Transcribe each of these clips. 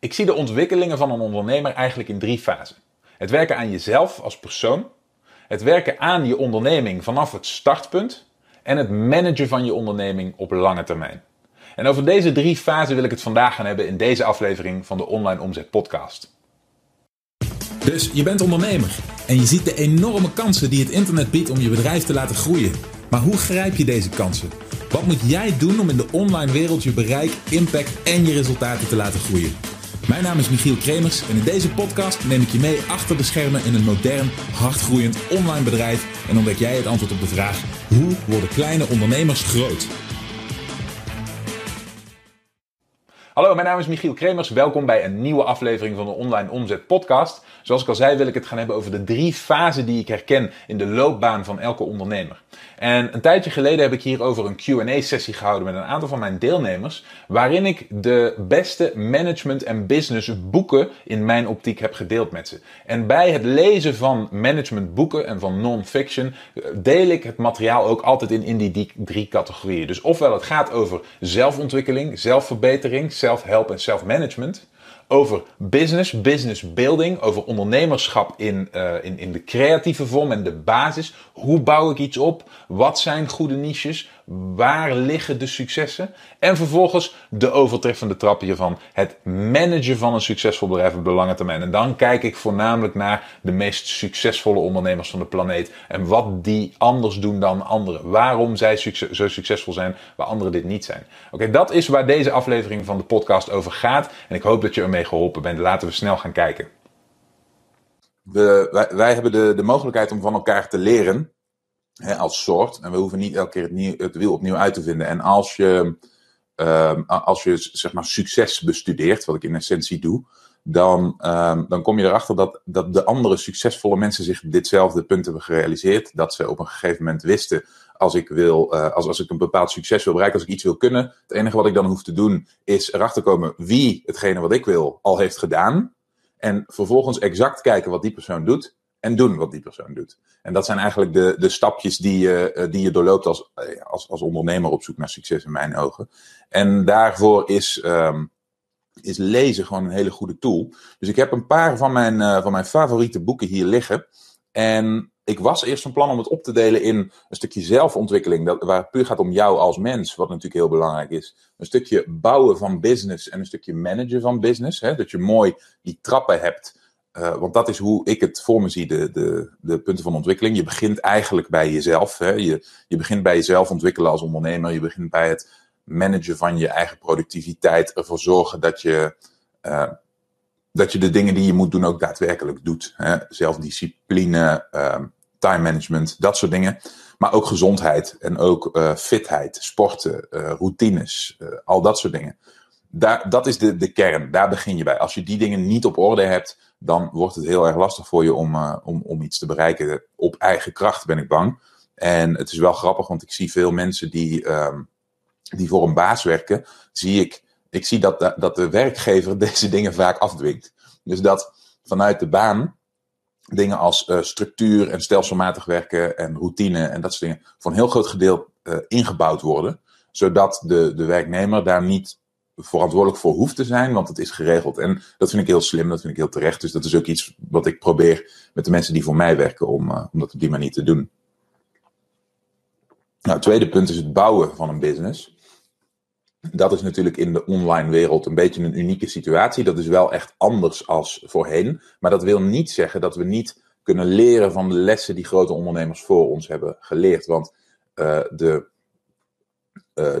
Ik zie de ontwikkelingen van een ondernemer eigenlijk in drie fasen. Het werken aan jezelf als persoon, het werken aan je onderneming vanaf het startpunt en het managen van je onderneming op lange termijn. En over deze drie fasen wil ik het vandaag gaan hebben in deze aflevering van de Online Omzet Podcast. Dus je bent ondernemer en je ziet de enorme kansen die het internet biedt om je bedrijf te laten groeien. Maar hoe grijp je deze kansen? Wat moet jij doen om in de online wereld je bereik, impact en je resultaten te laten groeien? Mijn naam is Michiel Kremers en in deze podcast neem ik je mee achter de schermen in een modern, hardgroeiend online bedrijf en ontdek jij het antwoord op de vraag: hoe worden kleine ondernemers groot? Hallo, mijn naam is Michiel Kremers. Welkom bij een nieuwe aflevering van de Online Omzet Podcast. Zoals ik al zei, wil ik het gaan hebben over de drie fasen die ik herken in de loopbaan van elke ondernemer. En een tijdje geleden heb ik hierover een QA-sessie gehouden met een aantal van mijn deelnemers, waarin ik de beste management en business boeken in mijn optiek heb gedeeld met ze. En bij het lezen van management boeken en van non-fiction eh, deel ik het materiaal ook altijd in, in die drie categorieën. Dus ofwel het gaat over zelfontwikkeling, zelfverbetering, self-help en self-management over business, business building, over ondernemerschap in, uh, in, in de creatieve vorm en de basis. Hoe bouw ik iets op? Wat zijn goede niches? Waar liggen de successen? En vervolgens de overtreffende trap hiervan. Het managen van een succesvol bedrijf op de lange termijn. En dan kijk ik voornamelijk naar de meest succesvolle ondernemers van de planeet. En wat die anders doen dan anderen. Waarom zij zo succesvol zijn waar anderen dit niet zijn. Oké, dat is waar deze aflevering van de podcast over gaat. En ik hoop dat je ermee geholpen bent. Laten we snel gaan kijken. We, wij, wij hebben de, de mogelijkheid om van elkaar te leren hè, als soort. En we hoeven niet elke keer het, nieuw, het wiel opnieuw uit te vinden. En als je, uh, als je zeg maar succes bestudeert, wat ik in essentie doe, dan, uh, dan kom je erachter dat, dat de andere succesvolle mensen zich ditzelfde punt hebben gerealiseerd. Dat ze op een gegeven moment wisten, als ik, wil, uh, als, als ik een bepaald succes wil bereiken, als ik iets wil kunnen, het enige wat ik dan hoef te doen is erachter komen wie hetgene wat ik wil al heeft gedaan. En vervolgens exact kijken wat die persoon doet en doen wat die persoon doet. En dat zijn eigenlijk de, de stapjes die je, eh, die je doorloopt als, eh, als, als ondernemer op zoek naar succes in mijn ogen. En daarvoor is, um, is lezen gewoon een hele goede tool. Dus ik heb een paar van mijn, uh, van mijn favoriete boeken hier liggen. En ik was eerst van plan om het op te delen in een stukje zelfontwikkeling, dat, waar het puur gaat om jou als mens, wat natuurlijk heel belangrijk is. Een stukje bouwen van business en een stukje managen van business. Hè, dat je mooi die trappen hebt uh, want dat is hoe ik het voor me zie, de, de, de punten van ontwikkeling. Je begint eigenlijk bij jezelf. Hè? Je, je begint bij jezelf ontwikkelen als ondernemer. Je begint bij het managen van je eigen productiviteit. Ervoor zorgen dat je, uh, dat je de dingen die je moet doen ook daadwerkelijk doet. Hè? Zelfdiscipline, uh, time management, dat soort dingen. Maar ook gezondheid en ook uh, fitheid, sporten, routines, al dat soort dingen. Daar, dat is de, de kern, daar begin je bij. Als je die dingen niet op orde hebt, dan wordt het heel erg lastig voor je om, uh, om, om iets te bereiken. Op eigen kracht ben ik bang. En het is wel grappig, want ik zie veel mensen die, um, die voor een baas werken, zie ik, ik zie dat, dat de werkgever deze dingen vaak afdwingt. Dus dat vanuit de baan dingen als uh, structuur en stelselmatig werken en routine en dat soort dingen voor een heel groot gedeelte uh, ingebouwd worden. Zodat de, de werknemer daar niet verantwoordelijk voor hoeft te zijn, want het is geregeld. En dat vind ik heel slim, dat vind ik heel terecht. Dus dat is ook iets wat ik probeer met de mensen die voor mij werken om, uh, om dat op die manier te doen. Nou, het tweede punt is het bouwen van een business. Dat is natuurlijk in de online wereld een beetje een unieke situatie. Dat is wel echt anders als voorheen. Maar dat wil niet zeggen dat we niet kunnen leren van de lessen die grote ondernemers voor ons hebben geleerd. Want uh, de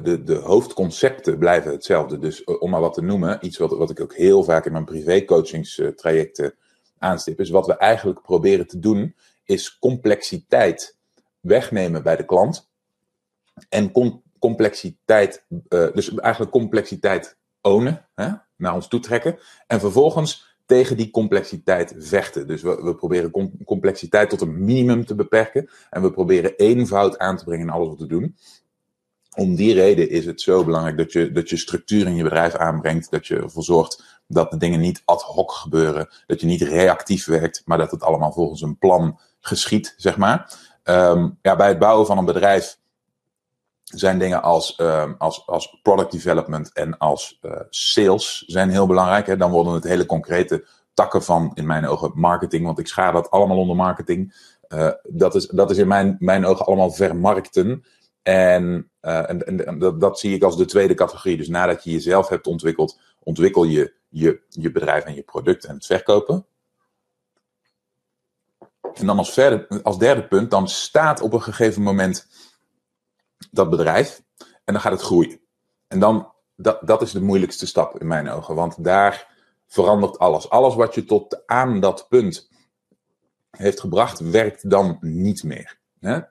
de, de hoofdconcepten blijven hetzelfde. Dus uh, om maar wat te noemen, iets wat, wat ik ook heel vaak in mijn privécoachingstrajecten aanstip, is wat we eigenlijk proberen te doen, is complexiteit wegnemen bij de klant. En com complexiteit, dus eigenlijk complexiteit ownen, hè, naar ons toe trekken. En vervolgens tegen die complexiteit vechten. Dus we, we proberen com complexiteit tot een minimum te beperken. En we proberen eenvoud aan te brengen in alles wat we doen om die reden is het zo belangrijk dat je, dat je structuur in je bedrijf aanbrengt. Dat je ervoor zorgt dat de dingen niet ad hoc gebeuren. Dat je niet reactief werkt, maar dat het allemaal volgens een plan geschiet, zeg maar. Um, ja, bij het bouwen van een bedrijf zijn dingen als, ehm, als, als product development en als uh, sales zijn heel belangrijk. Hè. Dan worden het hele concrete takken van, in mijn ogen, marketing. Want ik schaar dat allemaal onder marketing. Uh, dat, is, dat is in mijn, mijn ogen allemaal vermarkten. En, uh, en, en dat, dat, zie ik als de tweede categorie. Dus nadat je jezelf hebt ontwikkeld, ontwikkel je je, je bedrijf en je product en het verkopen. En dan als, verder, als derde punt, dan staat op een gegeven moment dat bedrijf en dan gaat het groeien. En dan, dat, dat is de moeilijkste stap in mijn ogen, want daar verandert alles. Alles wat je tot aan dat punt heeft gebracht, werkt dan niet meer.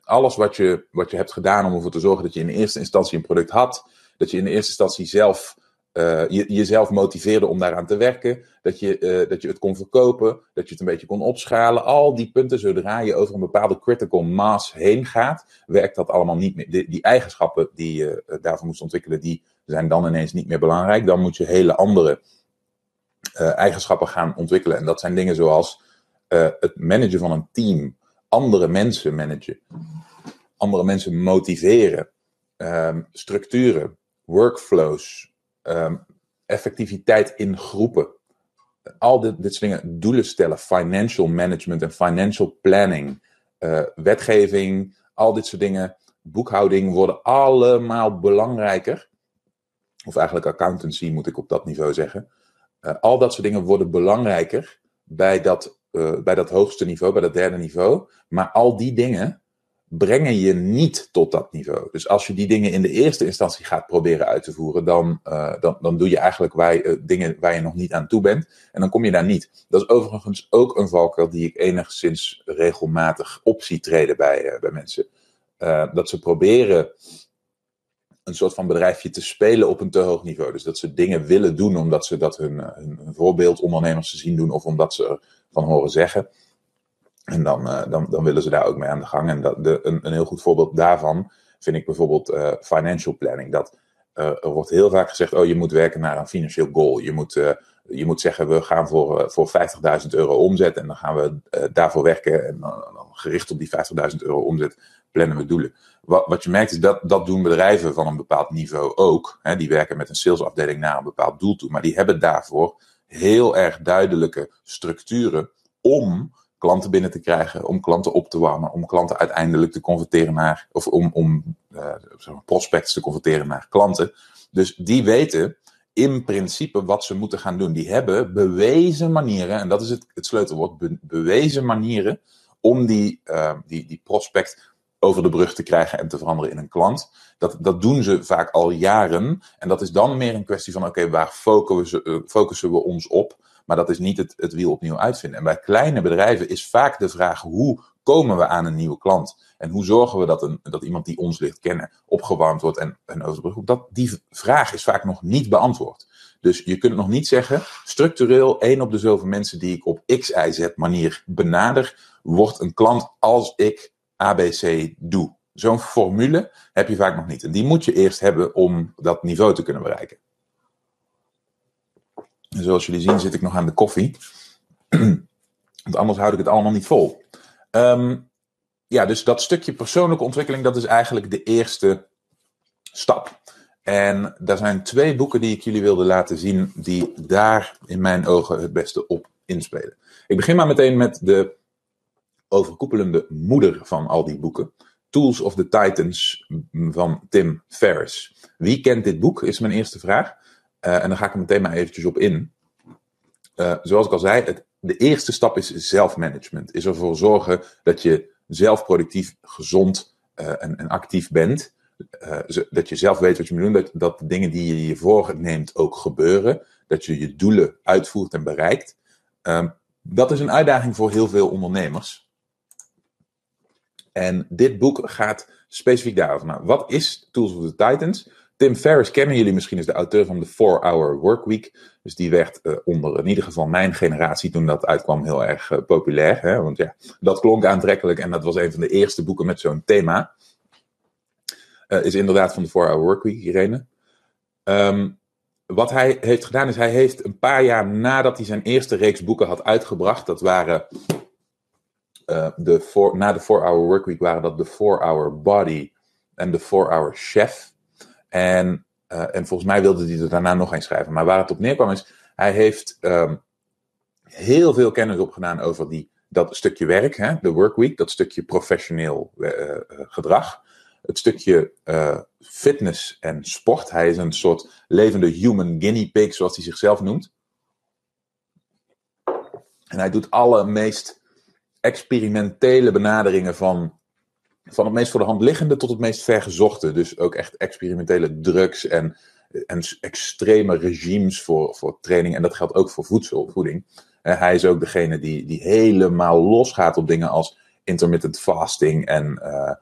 Alles wat je, wat je hebt gedaan om ervoor te zorgen dat je in eerste instantie een product had, dat je in de eerste instantie zelf uh, je, jezelf motiveerde om daaraan te werken, dat je, uh, dat je het kon verkopen, dat je het een beetje kon opschalen. Al die punten, zodra je over een bepaalde critical mass heen gaat, werkt dat allemaal niet meer. Die, die eigenschappen die je uh, daarvoor moest ontwikkelen, die zijn dan ineens niet meer belangrijk. Dan moet je hele andere eigenschappen gaan ontwikkelen. En dat zijn dingen zoals het managen van een team, andere mensen managen, andere mensen motiveren, um, structuren, workflows, um, effectiviteit in groepen. Al dit, dit soort dingen, doelen stellen, financial management en financial planning, uh, wetgeving, al dit soort dingen, boekhouding worden allemaal belangrijker. Of eigenlijk accountancy moet ik op dat niveau zeggen. Uh, al dat soort dingen worden belangrijker bij dat, uh, bij dat hoogste niveau, bij dat derde niveau. Maar al die dingen brengen je niet tot dat niveau. Dus als je die dingen in de eerste instantie gaat proberen uit te voeren, dan, uh, dan, dan doe je eigenlijk waar je, uh, dingen waar je nog niet aan toe bent. En dan kom je daar niet. Dat is overigens ook een valkuil die ik enigszins regelmatig op zie treden bij, bij mensen. dat ze proberen een soort van bedrijfje te spelen op een te hoog niveau. Dus dat ze dingen willen doen omdat ze dat hun, hun, hun voorbeeldondernemers te zien doen of omdat ze ervan horen zeggen. En dan, uh, dan, dan willen ze daar ook mee aan de gang. En dat, de, een, heel goed voorbeeld daarvan vind ik bijvoorbeeld uh, financial planning. Dat, er wordt heel vaak gezegd, oh je moet werken naar een financieel goal. Je moet, je moet zeggen, we gaan voor, voor 50.000 euro omzet en dan gaan we daarvoor werken. En dan gericht op die 50.000 euro omzet plannen we doelen. Wat, wat je merkt is dat dat doen bedrijven van een bepaald niveau ook. Hè, die werken met een salesafdeling naar een bepaald doel toe. Maar die hebben daarvoor heel erg duidelijke structuren om klanten binnen te krijgen, om klanten op te warmen, om klanten uiteindelijk te converteren naar, of om, om uh, prospects te converteren naar klanten. Dus die weten in principe wat ze moeten gaan doen. Die hebben bewezen manieren, en dat is het, het sleutelwoord, be, bewezen manieren om die, uh, die, die prospect over de brug te krijgen en te veranderen in een klant. Dat, dat doen ze vaak al jaren. En dat is dan meer een kwestie van: oké, waar focussen, uh, focussen we ons op? Maar dat is niet het, het wiel opnieuw uitvinden. En bij kleine bedrijven is vaak de vraag: hoe komen we aan een nieuwe klant? En hoe zorgen we dat, een, dat iemand die ons ligt kennen opgewarmd wordt en, en overbrugd? Dat, die vraag is vaak nog niet beantwoord. Dus je kunt nog niet zeggen, structureel één op de zoveel mensen die ik op X, Y, Z manier benader, wordt een klant als ik ABC doe. Zo'n formule heb je vaak nog niet. En die moet je eerst hebben om dat niveau te kunnen bereiken. En zoals jullie zien zit ik nog aan de koffie. Want anders houd ik het allemaal niet vol. Um, ja, dus dat stukje persoonlijke ontwikkeling, dat is eigenlijk de eerste stap. En daar zijn twee boeken die ik jullie wilde laten zien, die daar in mijn ogen het beste op inspelen. Ik begin maar meteen met de overkoepelende moeder van al die boeken. Tools of the Titans van Tim Ferriss. Wie kent dit boek, is mijn eerste vraag. Uh, en dan ga ik er meteen maar eventjes op in. Uh, zoals ik al zei, het, de eerste stap is zelfmanagement. Is ervoor zorgen dat je zelf productief, gezond uh, en, actief bent. dat je zelf weet wat je moet doen. Dat, dat de dingen die je je voorneemt ook gebeuren. Dat je je doelen uitvoert en bereikt. Um, dat is een uitdaging voor heel veel ondernemers. En dit boek gaat specifiek daarover. Nou, wat is Tools of the Titans? Tim Ferriss kennen jullie misschien als de auteur van de 4-Hour Workweek. Dus die werd uh, onder in ieder geval mijn generatie toen dat uitkwam heel erg uh, populair. Hè? Want ja, dat klonk aantrekkelijk en dat was een van de eerste boeken met zo'n thema. Uh, is inderdaad van de 4-Hour Workweek, Irene. Um, wat hij heeft gedaan is, hij heeft een paar jaar nadat hij zijn eerste reeks boeken had uitgebracht, dat waren de four, na de 4-Hour Workweek waren dat de 4-Hour Body, en The 4-Hour Chef. En, uh, en volgens mij wilde hij er daarna nog een schrijven. Maar waar het op neerkwam is, hij heeft um, heel veel kennis opgedaan over die, dat stukje werk, hè, de workweek, dat stukje professioneel uh, gedrag. Het stukje uh, fitness en sport. Hij is een soort levende human guinea pig, zoals hij zichzelf noemt. En hij doet alle meest experimentele benaderingen van, van het meest voor de hand liggende tot het meest vergezochte. Dus ook echt experimentele drugs en, en extreme regimes voor, voor training. En dat geldt ook voor voedsel, voeding. En hij is ook degene die, die helemaal losgaat op dingen als intermittent fasting en, uh,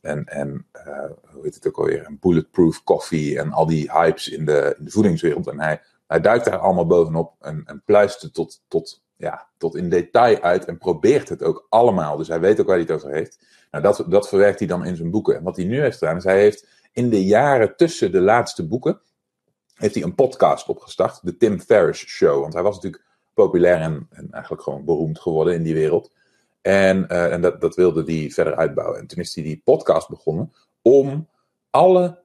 en, en uh, hoe heet het ook alweer, en bulletproof coffee en al die hypes in de, in de voedingswereld. En hij, hij duikt daar allemaal bovenop en, en pluist tot, tot ja, tot in detail uit en probeert het ook allemaal. Dus hij weet ook waar hij het over heeft. Nou, dat, dat verwerkt hij dan in zijn boeken. En wat hij nu heeft gedaan, is hij heeft in de jaren tussen de laatste boeken, heeft hij een podcast opgestart, de Tim Ferriss Show. Want hij was natuurlijk populair en, en eigenlijk gewoon beroemd geworden in die wereld. En, uh, en dat, dat wilde hij verder uitbouwen. En toen is hij die podcast begonnen om alle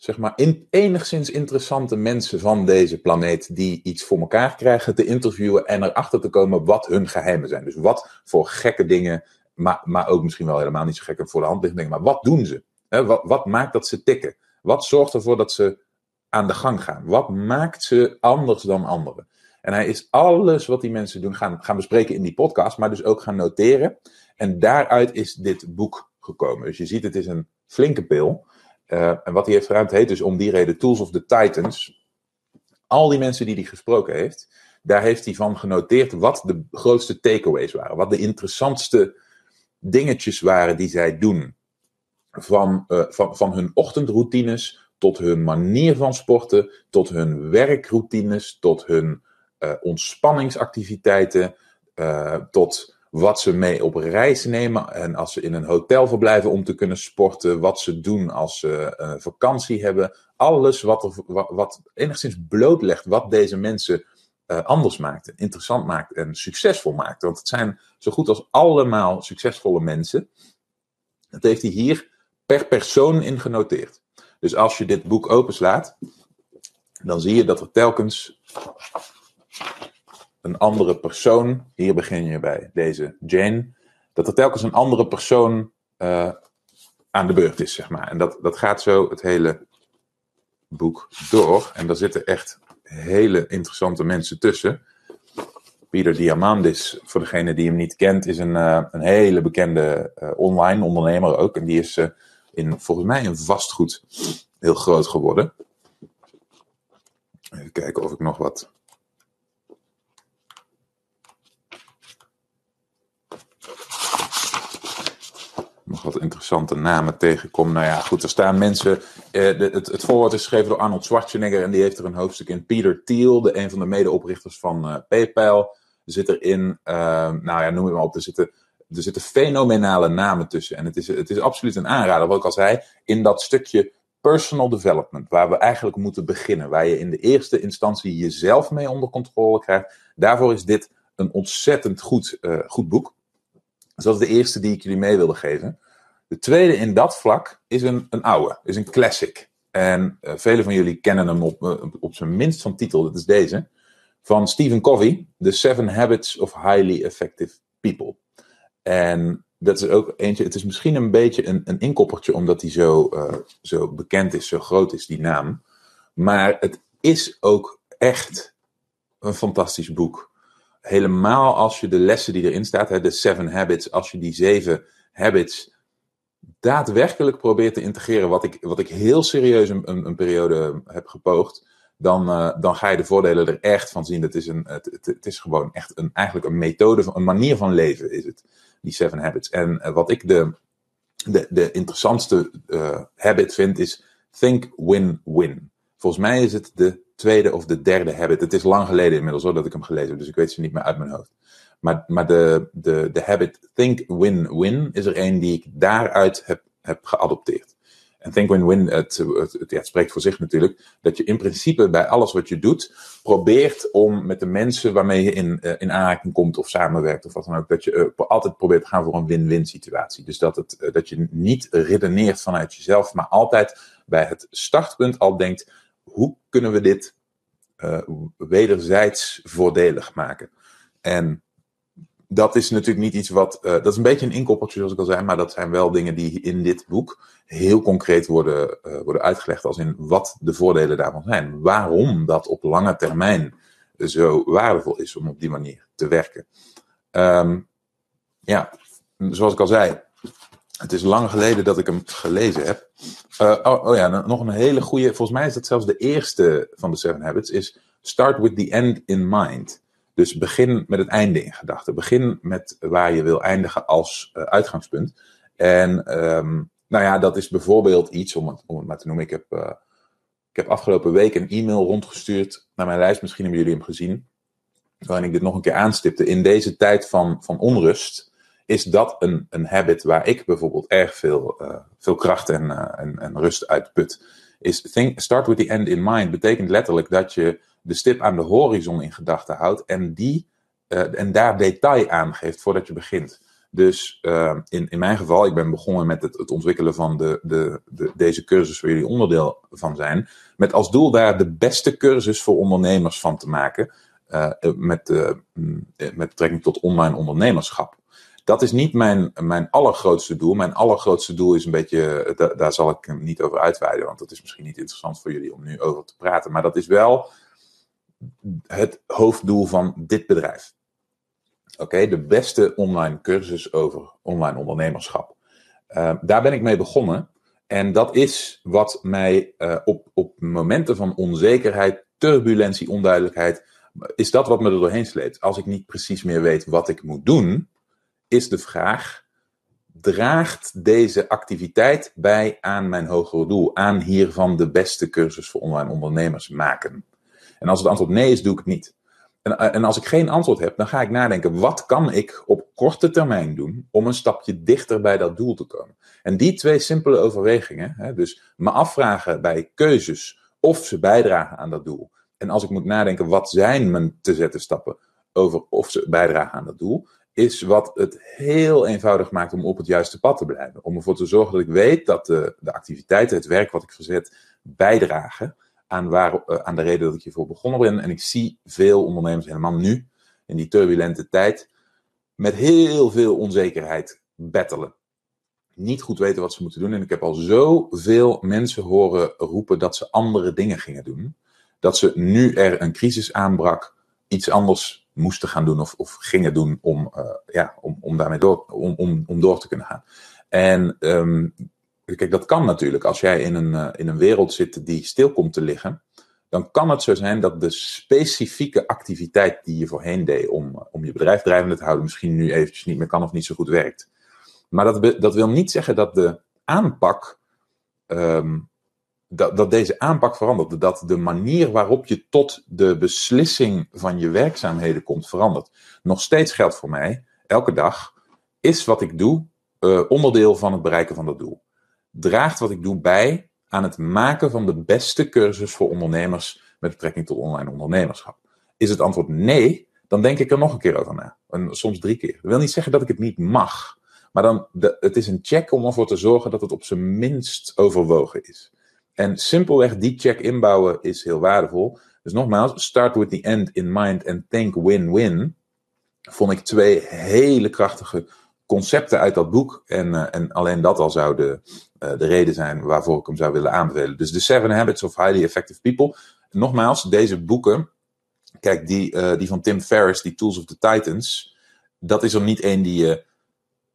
zeg maar, in, enigszins interessante mensen van deze planeet die iets voor elkaar krijgen te interviewen en erachter te komen wat hun geheimen zijn. Dus wat voor gekke dingen, maar, maar ook misschien wel helemaal niet zo gekke voor de hand liggende dingen, maar wat doen ze? Wat, wat maakt dat ze tikken? Wat zorgt ervoor dat ze aan de gang gaan? Wat maakt ze anders dan anderen? En hij is alles wat die mensen doen gaan, gaan bespreken in die podcast, maar dus ook gaan noteren. En daaruit is dit boek gekomen. Dus je ziet, het is een flinke pil. Uh, en wat hij heeft het heet dus om die reden Tools of the Titans. Al die mensen die hij gesproken heeft, daar heeft hij van genoteerd wat de grootste takeaways waren. Wat de interessantste dingetjes waren die zij doen. Van, uh, van, van hun ochtendroutines tot hun manier van sporten, tot hun werkroutines, tot hun uh, ontspanningsactiviteiten, tot wat ze mee op reis nemen en als ze in een hotel verblijven om te kunnen sporten, wat ze doen als ze uh, vakantie hebben. Alles wat, er, wat, enigszins blootlegt wat deze mensen uh, anders maakt, interessant maakt en succesvol maakt. Want het zijn zo goed als allemaal succesvolle mensen. Dat heeft hij hier per persoon in genoteerd. Dus als je dit boek openslaat, dan zie je dat er telkens een andere persoon, hier begin je bij deze Jane, dat er telkens een andere persoon uh, aan de beurt is, zeg maar. En dat, dat gaat zo het hele boek door. En daar zitten echt hele interessante mensen tussen. Pieter Diamandis, voor degene die hem niet kent, is een, uh, een hele bekende uh, online ondernemer ook. En die is in, volgens mij in vastgoed heel groot geworden. Even kijken of ik nog wat nog wat interessante namen tegenkom. Nou ja, goed, er staan mensen. Eh, het, het voorwoord is geschreven door Arnold Schwarzenegger en die heeft er een hoofdstuk in. Peter Thiel, de, een van de medeoprichters van uh, PayPal, zit erin. Uh, nou ja, noem het maar op. Er zitten, er zitten fenomenale namen tussen. En het is, het is absoluut een aanrader, wat ik al zei, in dat stukje personal development, waar we eigenlijk moeten beginnen. Waar je in de eerste instantie jezelf mee onder controle krijgt. Daarvoor is dit een ontzettend goed, uh, goed boek. Dus dat is de eerste die ik jullie mee wilde geven. De tweede in dat vlak is een, een oude, is een classic. En uh, velen van jullie kennen hem op, uh, op zijn minst van titel, dat is deze. Van Stephen Covey, The Seven Habits of Highly Effective People. En dat is ook eentje, het is misschien een beetje een, een inkoppertje, omdat hij zo, uh, zo bekend is, zo groot is, die naam. Maar het is ook echt een fantastisch boek helemaal als je de lessen die erin staat, hè, de seven habits, als je die zeven habits daadwerkelijk probeert te integreren, wat ik, wat ik heel serieus een, een, een periode heb gepoogd, dan, uh, dan ga je de voordelen er echt van zien. Het is, een, het, het, is gewoon echt een, eigenlijk een methode, van, een manier van leven is het, die seven habits. En uh, wat ik de, de, de interessantste uh, habit vind, is think win-win. Volgens mij is het de tweede of de derde habit. Het is lang geleden inmiddels hoor, dat ik hem gelezen heb, dus ik weet ze niet meer uit mijn hoofd. Maar, maar de, de, de habit think win-win is er een die ik daaruit heb, heb geadopteerd. En Think Win-Win, het, het, spreekt voor zich natuurlijk, dat je in principe bij alles wat je doet, probeert om met de mensen waarmee je in, uh, in aanraking komt of samenwerkt of wat dan ook, dat je uh, altijd probeert te gaan voor een win-win situatie. Dus dat, het, uh, dat je niet redeneert vanuit jezelf, maar altijd bij het startpunt al denkt, hoe kunnen we dit wederzijds voordelig maken? En dat is natuurlijk niet iets wat. Uh, dat is een beetje een inkoppertje, zoals ik al zei, maar dat zijn wel dingen die in dit boek heel concreet worden, uh, worden uitgelegd. Als in wat de voordelen daarvan zijn. Waarom dat op lange termijn zo waardevol is om op die manier te werken. Um, ja, zoals ik al zei, het is lang geleden dat ik hem gelezen heb. Uh, oh, oh, ja, nog een hele goede. Volgens mij is dat zelfs de eerste van de Seven Habits. Is Start with the end in mind. Dus begin met het einde in gedachten. Begin met waar je wil eindigen als uh, uitgangspunt. En um, nou ja, dat is bijvoorbeeld iets, om het, om het maar te noemen. Ik heb, uh, ik heb afgelopen week een e-mail rondgestuurd naar mijn lijst. Misschien hebben jullie hem gezien. Waarin ik dit nog een keer aanstipte. In deze tijd van, van onrust is dat een, een habit waar ik bijvoorbeeld erg veel, uh, veel kracht en, en, en rust uit put. Is think, start with the end in mind betekent letterlijk dat je de stip aan de horizon in gedachten houdt en, die, uh, en daar detail aan geeft voordat je begint. Dus uh, in, in mijn geval, ik ben begonnen met het, het ontwikkelen van de, de, de, deze cursus waar jullie onderdeel van zijn. Met als doel daar de beste cursus voor ondernemers van te maken. Met, met betrekking tot online ondernemerschap. Dat is niet mijn, mijn allergrootste doel. Mijn allergrootste doel is een beetje, da, daar zal ik niet over uitweiden, want dat is misschien niet interessant voor jullie om nu over te praten. Maar dat is wel het hoofddoel van dit bedrijf. Oké, de beste online cursus over online ondernemerschap. Uh, daar ben ik mee begonnen. En dat is wat mij uh, op, op momenten van onzekerheid, turbulentie, onduidelijkheid, is dat wat me er doorheen sleept. Als ik niet precies meer weet wat ik moet doen, is de vraag: draagt deze activiteit bij aan mijn hogere doel? Aan hiervan de beste cursus voor online ondernemers maken? En als het antwoord nee is, doe ik het niet. En, eh, en als ik geen antwoord heb, dan ga ik nadenken, wat kan ik op korte termijn doen om een stapje dichter bij dat doel te komen? En die twee simpele overwegingen, hè, dus me afvragen bij keuzes of ze bijdragen aan dat doel. En als ik moet nadenken, wat zijn mijn te zetten stappen over of ze bijdragen aan dat doel, is wat het heel eenvoudig maakt om op het juiste pad te blijven. Om ervoor te zorgen dat ik weet dat de, de activiteiten, het werk wat ik verzet, bijdragen aan, waar, uh, aan de reden dat ik hiervoor begonnen ben. En ik zie veel ondernemers, helemaal nu, in die turbulente tijd, met heel veel onzekerheid battelen. Niet goed weten wat ze moeten doen. En ik heb al zoveel mensen horen roepen dat ze andere dingen gingen doen. Dat ze nu er een crisis aanbrak, iets anders moesten gaan doen of, of gingen doen om, uh, ja, om, om daarmee door, om, om, om door te kunnen gaan. En um, Kijk, dat kan natuurlijk. Als jij in een, uh, in een wereld zit die stil komt te liggen, dan kan het zo zijn dat de specifieke activiteit die je voorheen deed om, uh, om je bedrijf drijvende te houden, misschien nu eventjes niet meer kan of niet zo goed werkt. Maar dat, dat wil niet zeggen dat de aanpak, um, dat, dat deze aanpak verandert. Dat de manier waarop je tot de beslissing van je werkzaamheden komt verandert. Nog steeds geldt voor mij, elke dag is wat ik doe uh, onderdeel van het bereiken van dat doel draagt wat ik doe bij aan het maken van de beste cursus voor ondernemers met betrekking tot online ondernemerschap? Is het antwoord nee, dan denk ik er nog een keer over na. En soms drie keer. Dat wil niet zeggen dat ik het niet mag. Maar dan, het is een check om ervoor te zorgen dat het op zijn minst overwogen is. En simpelweg die check inbouwen is heel waardevol. Dus nogmaals, start with the end in mind and think win-win. Vond ik twee hele krachtige concepten uit dat boek. En, uh, en alleen dat al zou de, uh, de reden zijn waarvoor ik hem zou willen aanbevelen. Dus The Seven Habits of Highly Effective People. Nogmaals, deze boeken, kijk, die, uh, die van Tim Ferriss, die Tools of the Titans, dat is er niet één die je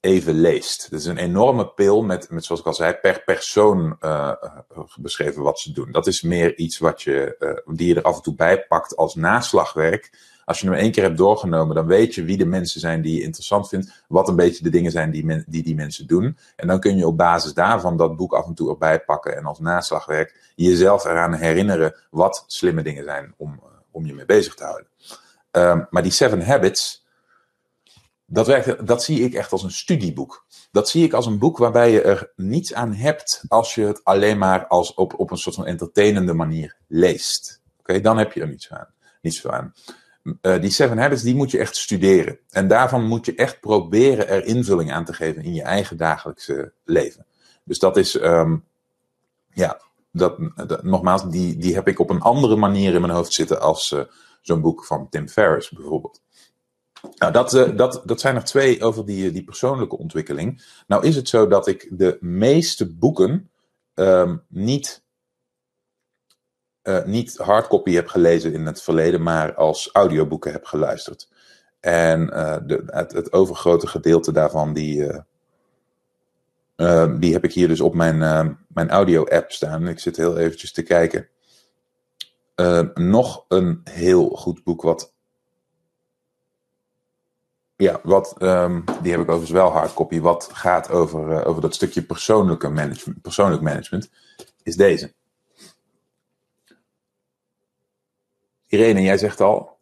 even leest. Het is een enorme pil met, met zoals ik al zei, per persoon uh, beschreven wat ze doen. Dat is meer iets wat je, uh, die je er af en toe bij pakt als naslagwerk als je hem één keer hebt doorgenomen, dan weet je wie de mensen zijn die je interessant vindt. Wat een beetje de dingen zijn die die, die mensen doen. En dan kun je op basis daarvan dat boek af en toe erbij pakken. En als naslagwerk jezelf eraan herinneren wat slimme dingen zijn om, om je mee bezig te houden. Um, maar die Seven Habits, dat, werkt, dat zie ik echt als een studieboek. Dat zie ik als een boek waarbij je er niets aan hebt als je het alleen maar als op, op een soort van entertainende manier leest. Oké, dan heb je er niets aan. Niets aan. Uh, die Seven Habits, die moet je echt studeren. En daarvan moet je echt proberen er invulling aan te geven in je eigen dagelijkse leven. Dus dat is, um, ja, dat, dat, nogmaals, die, die heb ik op een andere manier in mijn hoofd zitten als uh, zo'n boek van Tim Ferriss bijvoorbeeld. Nou, dat, uh, dat, dat zijn er twee over die, die persoonlijke ontwikkeling. Nou is het zo dat ik de meeste boeken um, niet uh, niet hardcopy heb gelezen in het verleden, maar als audioboeken heb geluisterd. En de, het, het, overgrote gedeelte daarvan, die, uh, die heb ik hier dus op mijn, mijn audio-app staan. Ik zit heel eventjes te kijken. nog een heel goed boek wat... Ja, wat, um, die heb ik overigens wel hardcopy. Wat gaat over, over dat stukje persoonlijke management, persoonlijk management, is deze. Irene, jij zegt al,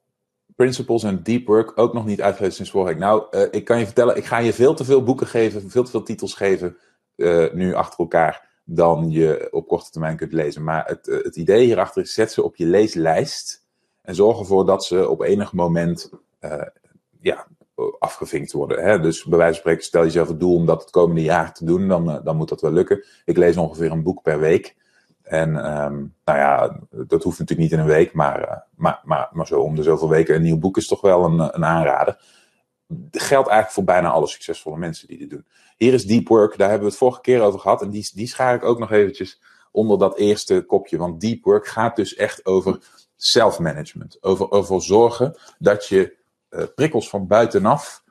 Principles en Deep Work ook nog niet uitgelezen sinds vorige week. Nou, uh, ik kan je vertellen, ik ga je veel te veel boeken geven, veel te veel titels geven, uh, nu achter elkaar, dan je op korte termijn kunt lezen. Maar het, het idee hierachter is, zet ze op je leeslijst en zorg ervoor dat ze op enig moment ja, afgevinkt worden. Hè? Dus bij wijze van spreken, stel jezelf het doel om dat het komende jaar te doen, dan, dan moet dat wel lukken. Ik lees ongeveer een boek per week. En um, nou ja, dat hoeft natuurlijk niet in een week, maar, uh, maar, maar, maar zo om de zoveel weken een nieuw boek is toch wel een, een aanrader. Dat geldt eigenlijk voor bijna alle succesvolle mensen die dit doen. Hier is Deep Work, daar hebben we het vorige keer over gehad. En die, die schaar ik ook nog eventjes onder dat eerste kopje. Want Deep Work gaat dus echt over self-management. Over, over zorgen dat je uh, prikkels van buitenaf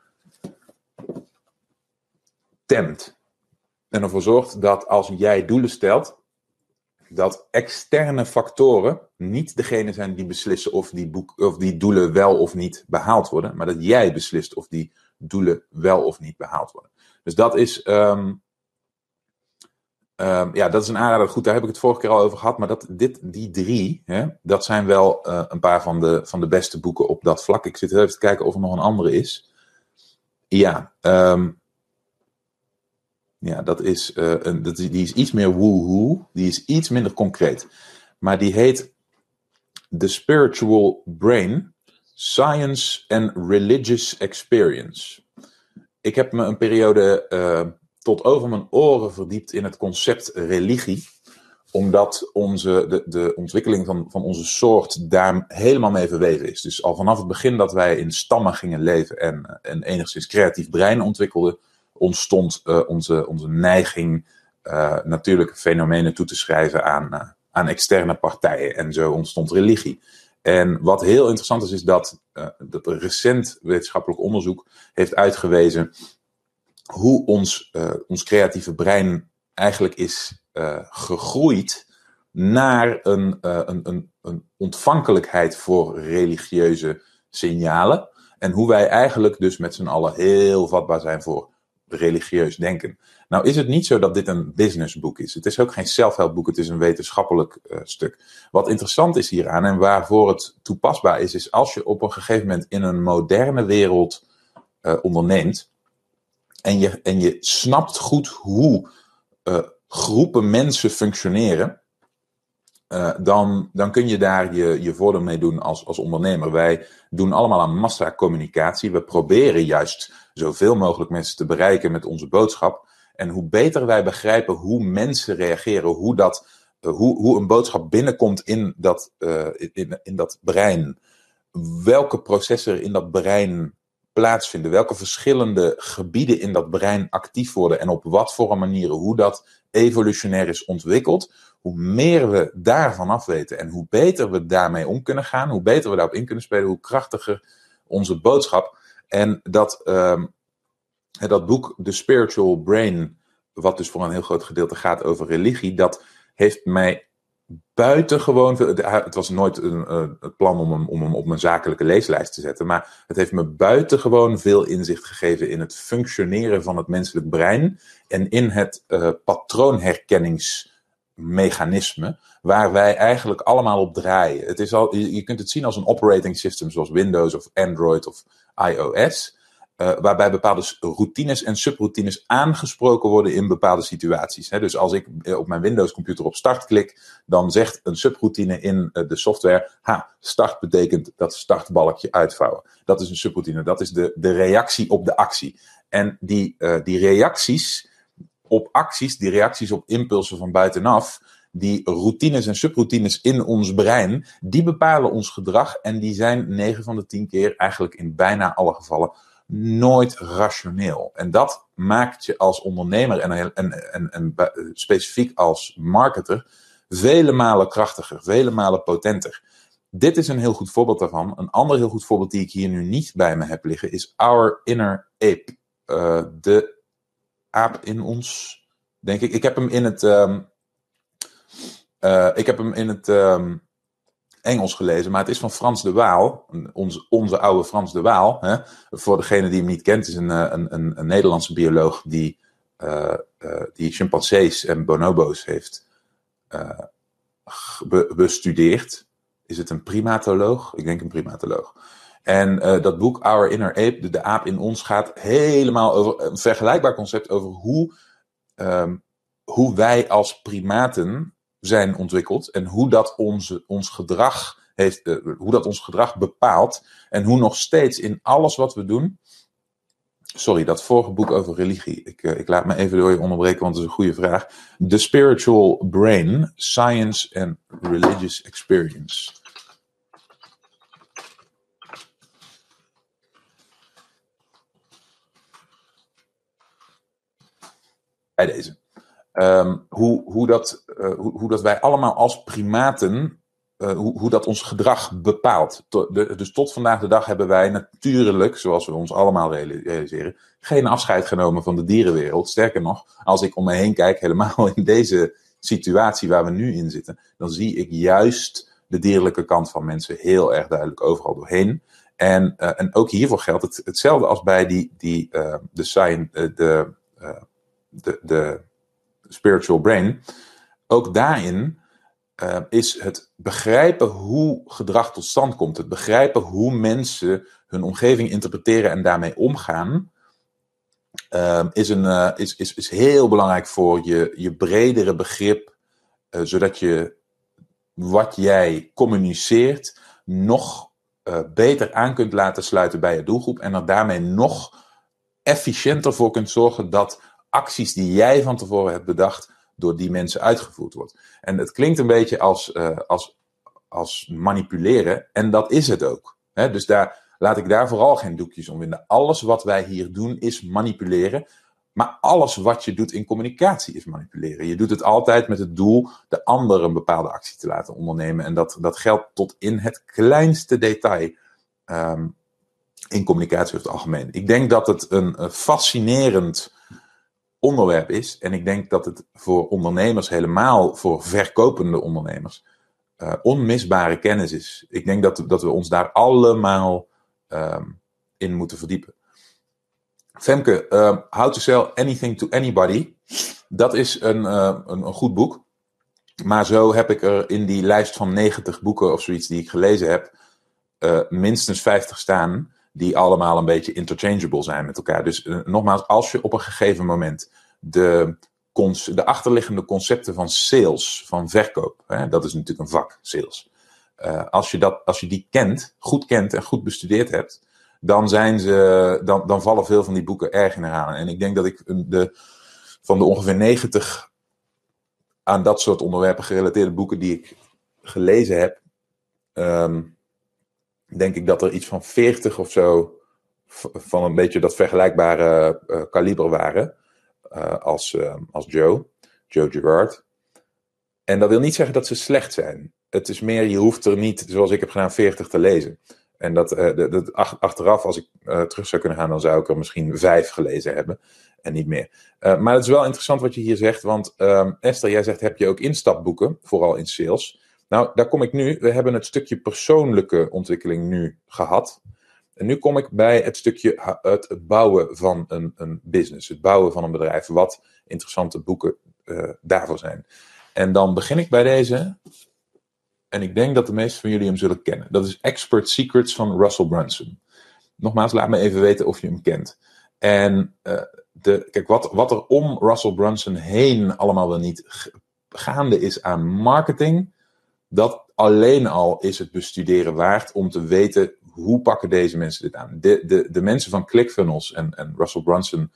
temt. En ervoor zorgt dat als jij doelen stelt, dat externe factoren niet degene zijn die beslissen of die, of die doelen wel of niet behaald worden, maar dat jij beslist of die doelen wel of niet behaald worden. Dus dat is, um, um, ja, dat is een aanrader. Goed, daar heb ik het vorige keer al over gehad, maar dat, dit, die drie, hè, dat zijn wel uh, een paar van de, van de beste boeken op dat vlak. Ik zit even te kijken of er nog een andere is. Ja, um, ja, dat is, uh, een, dat die is iets meer woehoe. Die is iets minder concreet. Maar die heet The Spiritual Brain, Science and Religious Experience. Ik heb me een periode uh, tot over mijn oren verdiept in het concept religie. Omdat onze, de, de ontwikkeling van, van onze soort daar helemaal mee verweven is. Dus al vanaf het begin dat wij in stammen gingen leven en een enigszins creatief brein ontwikkelden ontstond uh, onze, onze neiging uh, natuurlijke fenomenen toe te schrijven aan, uh, aan externe partijen. En zo ontstond religie. En wat heel interessant is, is dat, dat recent wetenschappelijk onderzoek heeft uitgewezen hoe ons, ons creatieve brein eigenlijk is gegroeid naar een, een, een, een ontvankelijkheid voor religieuze signalen. En hoe wij eigenlijk dus met z'n allen heel vatbaar zijn voor religieus denken. Nou is het niet zo dat dit een businessboek is. Het is ook geen zelfhelpboek, het is een wetenschappelijk stuk. Wat interessant is hieraan en waarvoor het toepasbaar is, is als je op een gegeven moment in een moderne wereld uh, onderneemt en je, en je snapt goed hoe uh, groepen mensen functioneren, uh, dan, dan kun je daar je, je voordeel mee doen als, als ondernemer. Wij doen allemaal aan massacommunicatie. We proberen juist zoveel mogelijk mensen te bereiken met onze boodschap. En hoe beter wij begrijpen hoe mensen reageren, hoe, dat, uh, hoe, hoe een boodschap binnenkomt in dat, in, in dat brein, welke processen er in dat brein plaatsvinden, welke verschillende gebieden in dat brein actief worden en op wat voor manieren, hoe dat evolutionair is ontwikkeld, hoe meer we daarvan af weten en hoe beter we daarmee om kunnen gaan, hoe beter we daarop in kunnen spelen, hoe krachtiger onze boodschap. En dat, um, dat boek The Spiritual Brain, wat dus voor een heel groot gedeelte gaat over religie, dat heeft mij buitengewoon veel. Het was nooit een, het plan om hem, om hem op mijn zakelijke leeslijst te zetten. Maar het heeft me buitengewoon veel inzicht gegeven in het functioneren van het menselijk brein. En in het uh, patroonherkenningsmechanisme. Waar wij eigenlijk allemaal op draaien. Het is al, je kunt het zien als een operating system zoals Windows of Android of iOS. Uh, waarbij bepaalde routines en subroutines aangesproken worden in bepaalde situaties. Dus als ik eh, op mijn Windows-computer op start klik, dan zegt een subroutine in uh, de software: ha, start betekent dat startbalkje uitvouwen. Dat is een subroutine, dat is de, de reactie op de actie. En die, die reacties op acties, die reacties op impulsen van buitenaf, die routines en subroutines in ons brein, die bepalen ons gedrag en die zijn 9 van de 10 keer eigenlijk in bijna alle gevallen nooit rationeel. En dat maakt je als ondernemer en, en, en, en specifiek als marketer vele malen krachtiger, vele malen potenter. Dit is een heel goed voorbeeld daarvan. Een ander heel goed voorbeeld die ik hier nu niet bij me heb liggen is Our Inner Ape. Uh, de aap in ons, denk ik. Ik heb hem in het. Um, uh, ik heb hem in het. Um, Engels gelezen, maar het is van Frans de Waal, onze, onze oude Frans de Waal. Hè? Voor degene die hem niet kent, is een, eh, een, een, Nederlandse bioloog die, uh, die chimpansees en bonobo's heeft be bestudeerd. Is het een primatoloog? Ik denk een primatoloog. En dat boek Our Inner Ape, de, aap in ons, gaat helemaal over een vergelijkbaar concept over hoe, um, hoe wij als primaten zijn ontwikkeld en hoe dat onze, ons gedrag heeft, uh, hoe dat ons gedrag bepaalt en hoe nog steeds in alles wat we doen. Sorry, dat vorige boek over religie. Ik, uh, ik laat me even door je onderbreken, want het is een goede vraag. The Spiritual Brain, Science and Religious Experience. Bij deze. Um, hoe, hoe, dat, uh, hoe, hoe, dat wij allemaal als primaten, uh, hoe, hoe dat ons gedrag bepaalt. Dus tot vandaag de dag hebben wij natuurlijk, zoals we ons allemaal realiseren, geen afscheid genomen van de dierenwereld. Sterker nog, als ik om me heen kijk, helemaal in deze situatie waar we nu in zitten, dan zie ik juist de dierlijke kant van mensen heel erg duidelijk overal doorheen. En, uh, en ook hiervoor geldt het, hetzelfde als bij die, die, de, sign, de, de, de spiritual brain. Ook daarin uh, is het begrijpen hoe gedrag tot stand komt. Het begrijpen hoe mensen hun omgeving interpreteren en daarmee omgaan. Uh, is, een, uh, is, is, is heel belangrijk voor je, je bredere begrip. zodat je wat jij communiceert nog beter aan kunt laten sluiten bij je doelgroep. En er daarmee nog efficiënter voor kunt zorgen dat acties die jij van tevoren hebt bedacht, door die mensen uitgevoerd wordt. En het klinkt een beetje als, uh, als, als manipuleren, en dat is het ook. Hè? Dus daar laat ik daar vooral geen doekjes om. Alles wat wij hier doen is manipuleren. Maar alles wat je doet in communicatie is manipuleren. Je doet het altijd met het doel de ander een bepaalde actie te laten ondernemen. En dat, dat geldt tot in het kleinste detail um, in communicatie over het algemeen. Ik denk dat het een fascinerend onderwerp is. En ik denk dat het voor ondernemers, helemaal voor verkopende ondernemers, uh, onmisbare kennis is. Ik denk dat, dat we ons daar allemaal um, in moeten verdiepen. Femke, uh, How to Sell Anything to Anybody. Dat is een, uh, een, een, goed boek. Maar zo heb ik er in die lijst van 90 boeken of zoiets die ik gelezen heb, minstens 50 staan die allemaal een beetje interchangeable zijn met elkaar. Dus uh, nogmaals, als je op een gegeven moment de, de achterliggende concepten van sales, van verkoop, hè, dat is natuurlijk een vak, sales. Uh, als, je dat, als je die kent, goed kent en goed bestudeerd hebt, dan, zijn ze, dan, dan vallen veel van die boeken erg in herhaling. En ik denk dat ik de, van de ongeveer 90 aan dat soort onderwerpen gerelateerde boeken die ik gelezen heb, um, denk ik dat er iets van 40 of zo van een beetje dat vergelijkbare uh, kaliber waren uh, als, uh, als Joe, Joe Gerard. En dat wil niet zeggen dat ze slecht zijn. Het is meer, je hoeft er niet, zoals ik heb gedaan, 40 te lezen. En dat, dat achteraf, als ik terug zou kunnen gaan, dan zou ik er misschien vijf gelezen hebben en niet meer. maar het is wel interessant wat je hier zegt, want ehm, Esther, jij zegt, heb je ook instapboeken, vooral in sales? Nou, daar kom ik nu. We hebben het stukje persoonlijke ontwikkeling nu gehad. En nu kom ik bij het stukje het bouwen van een, een business, het bouwen van een bedrijf. Wat interessante boeken uh, daarvoor zijn. En dan begin ik bij deze. En ik denk dat de meesten van jullie hem zullen kennen. Dat is Expert Secrets van Russell Brunson. nogmaals, laat me even weten of je hem kent. En uh, de, kijk, wat, wat er om Russell Brunson heen allemaal wel niet gaande is aan marketing, dat alleen al is het bestuderen waard om te weten hoe pakken deze mensen dit aan. De, de, de mensen van ClickFunnels en, en Russell Brunson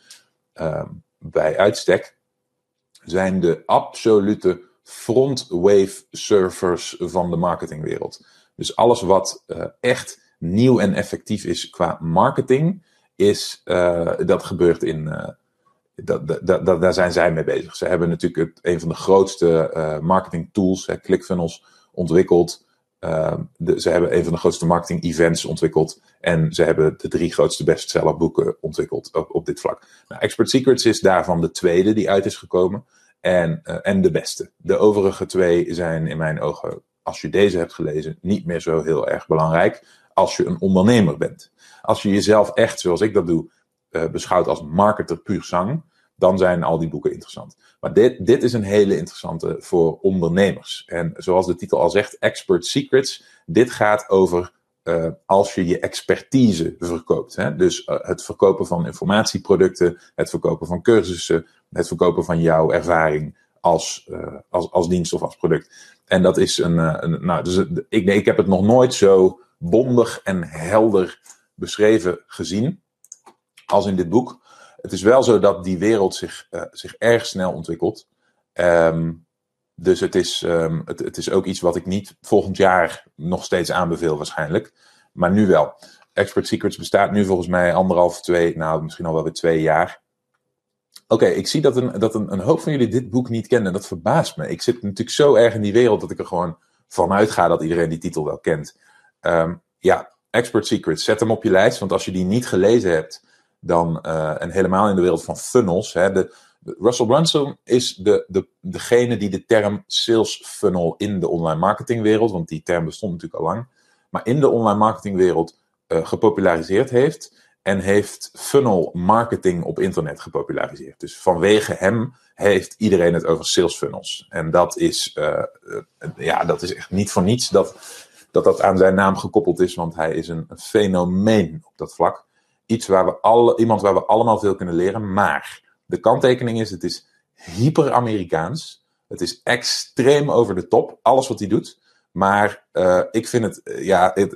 uh, bij uitstek zijn de absolute front wave surfers van de marketingwereld. Dus alles wat uh, echt nieuw en effectief is qua marketing, is, uh, dat gebeurt in. Uh, dat, dat, dat, daar zijn zij mee bezig. Ze hebben natuurlijk een van de grootste marketing tools, hè, ClickFunnels, ontwikkeld. De, ze hebben een van de grootste marketing events ontwikkeld. En ze hebben de drie grootste bestseller boeken ontwikkeld op, op dit vlak. Nou, Expert Secrets is daarvan de tweede die uit is gekomen. En, en de beste. De overige twee zijn in mijn ogen, als je deze hebt gelezen, niet meer zo heel erg belangrijk als je een ondernemer bent. Als je jezelf echt, zoals ik dat doe, uh, beschouwt als marketer puur zang, dan zijn al die boeken interessant. Maar dit, dit is een hele interessante voor ondernemers. En zoals de titel al zegt, Expert Secrets. Dit gaat over uh, als je je expertise verkoopt. Hè? Dus uh, het verkopen van informatieproducten, het verkopen van cursussen, het verkopen van jouw ervaring als, uh, als, als dienst of als product. En dat is een. een nou, dus ik, nee, ik heb het nog nooit zo bondig en helder beschreven gezien als in dit boek. Het is wel zo dat die wereld zich, uh, zich erg snel ontwikkelt. Um, dus het is, um, het, het, is ook iets wat ik niet volgend jaar nog steeds aanbeveel waarschijnlijk. Maar nu wel. Expert Secrets bestaat nu volgens mij anderhalf, twee, nou misschien al wel weer twee jaar. Oké, ik zie dat, een, dat een, een, hoop van jullie dit boek niet kennen. Dat verbaast me. Ik zit natuurlijk zo erg in die wereld dat ik er gewoon vanuit ga dat iedereen die titel wel kent. Um, ja, Expert Secrets, zet hem op je lijst. Want als je die niet gelezen hebt, dan, uh, en helemaal in de wereld van funnels. Hè, de, Russell Brunson is de, de, degene die de term sales funnel in de online marketingwereld, want die term bestond natuurlijk al lang, maar in de online marketingwereld uh, gepopulariseerd heeft. En heeft funnel marketing op internet gepopulariseerd. Dus vanwege hem heeft iedereen het over sales funnels. En dat is, uh, ja, dat is echt niet voor niets dat dat dat aan zijn naam gekoppeld is, want hij is een fenomeen op dat vlak. Iets waar we alle, iemand waar we allemaal veel kunnen leren. Maar de kanttekening is: het is hyper-Amerikaans. Het is extreem over de top, alles wat hij doet. Maar uh, ik vind het, ja, het,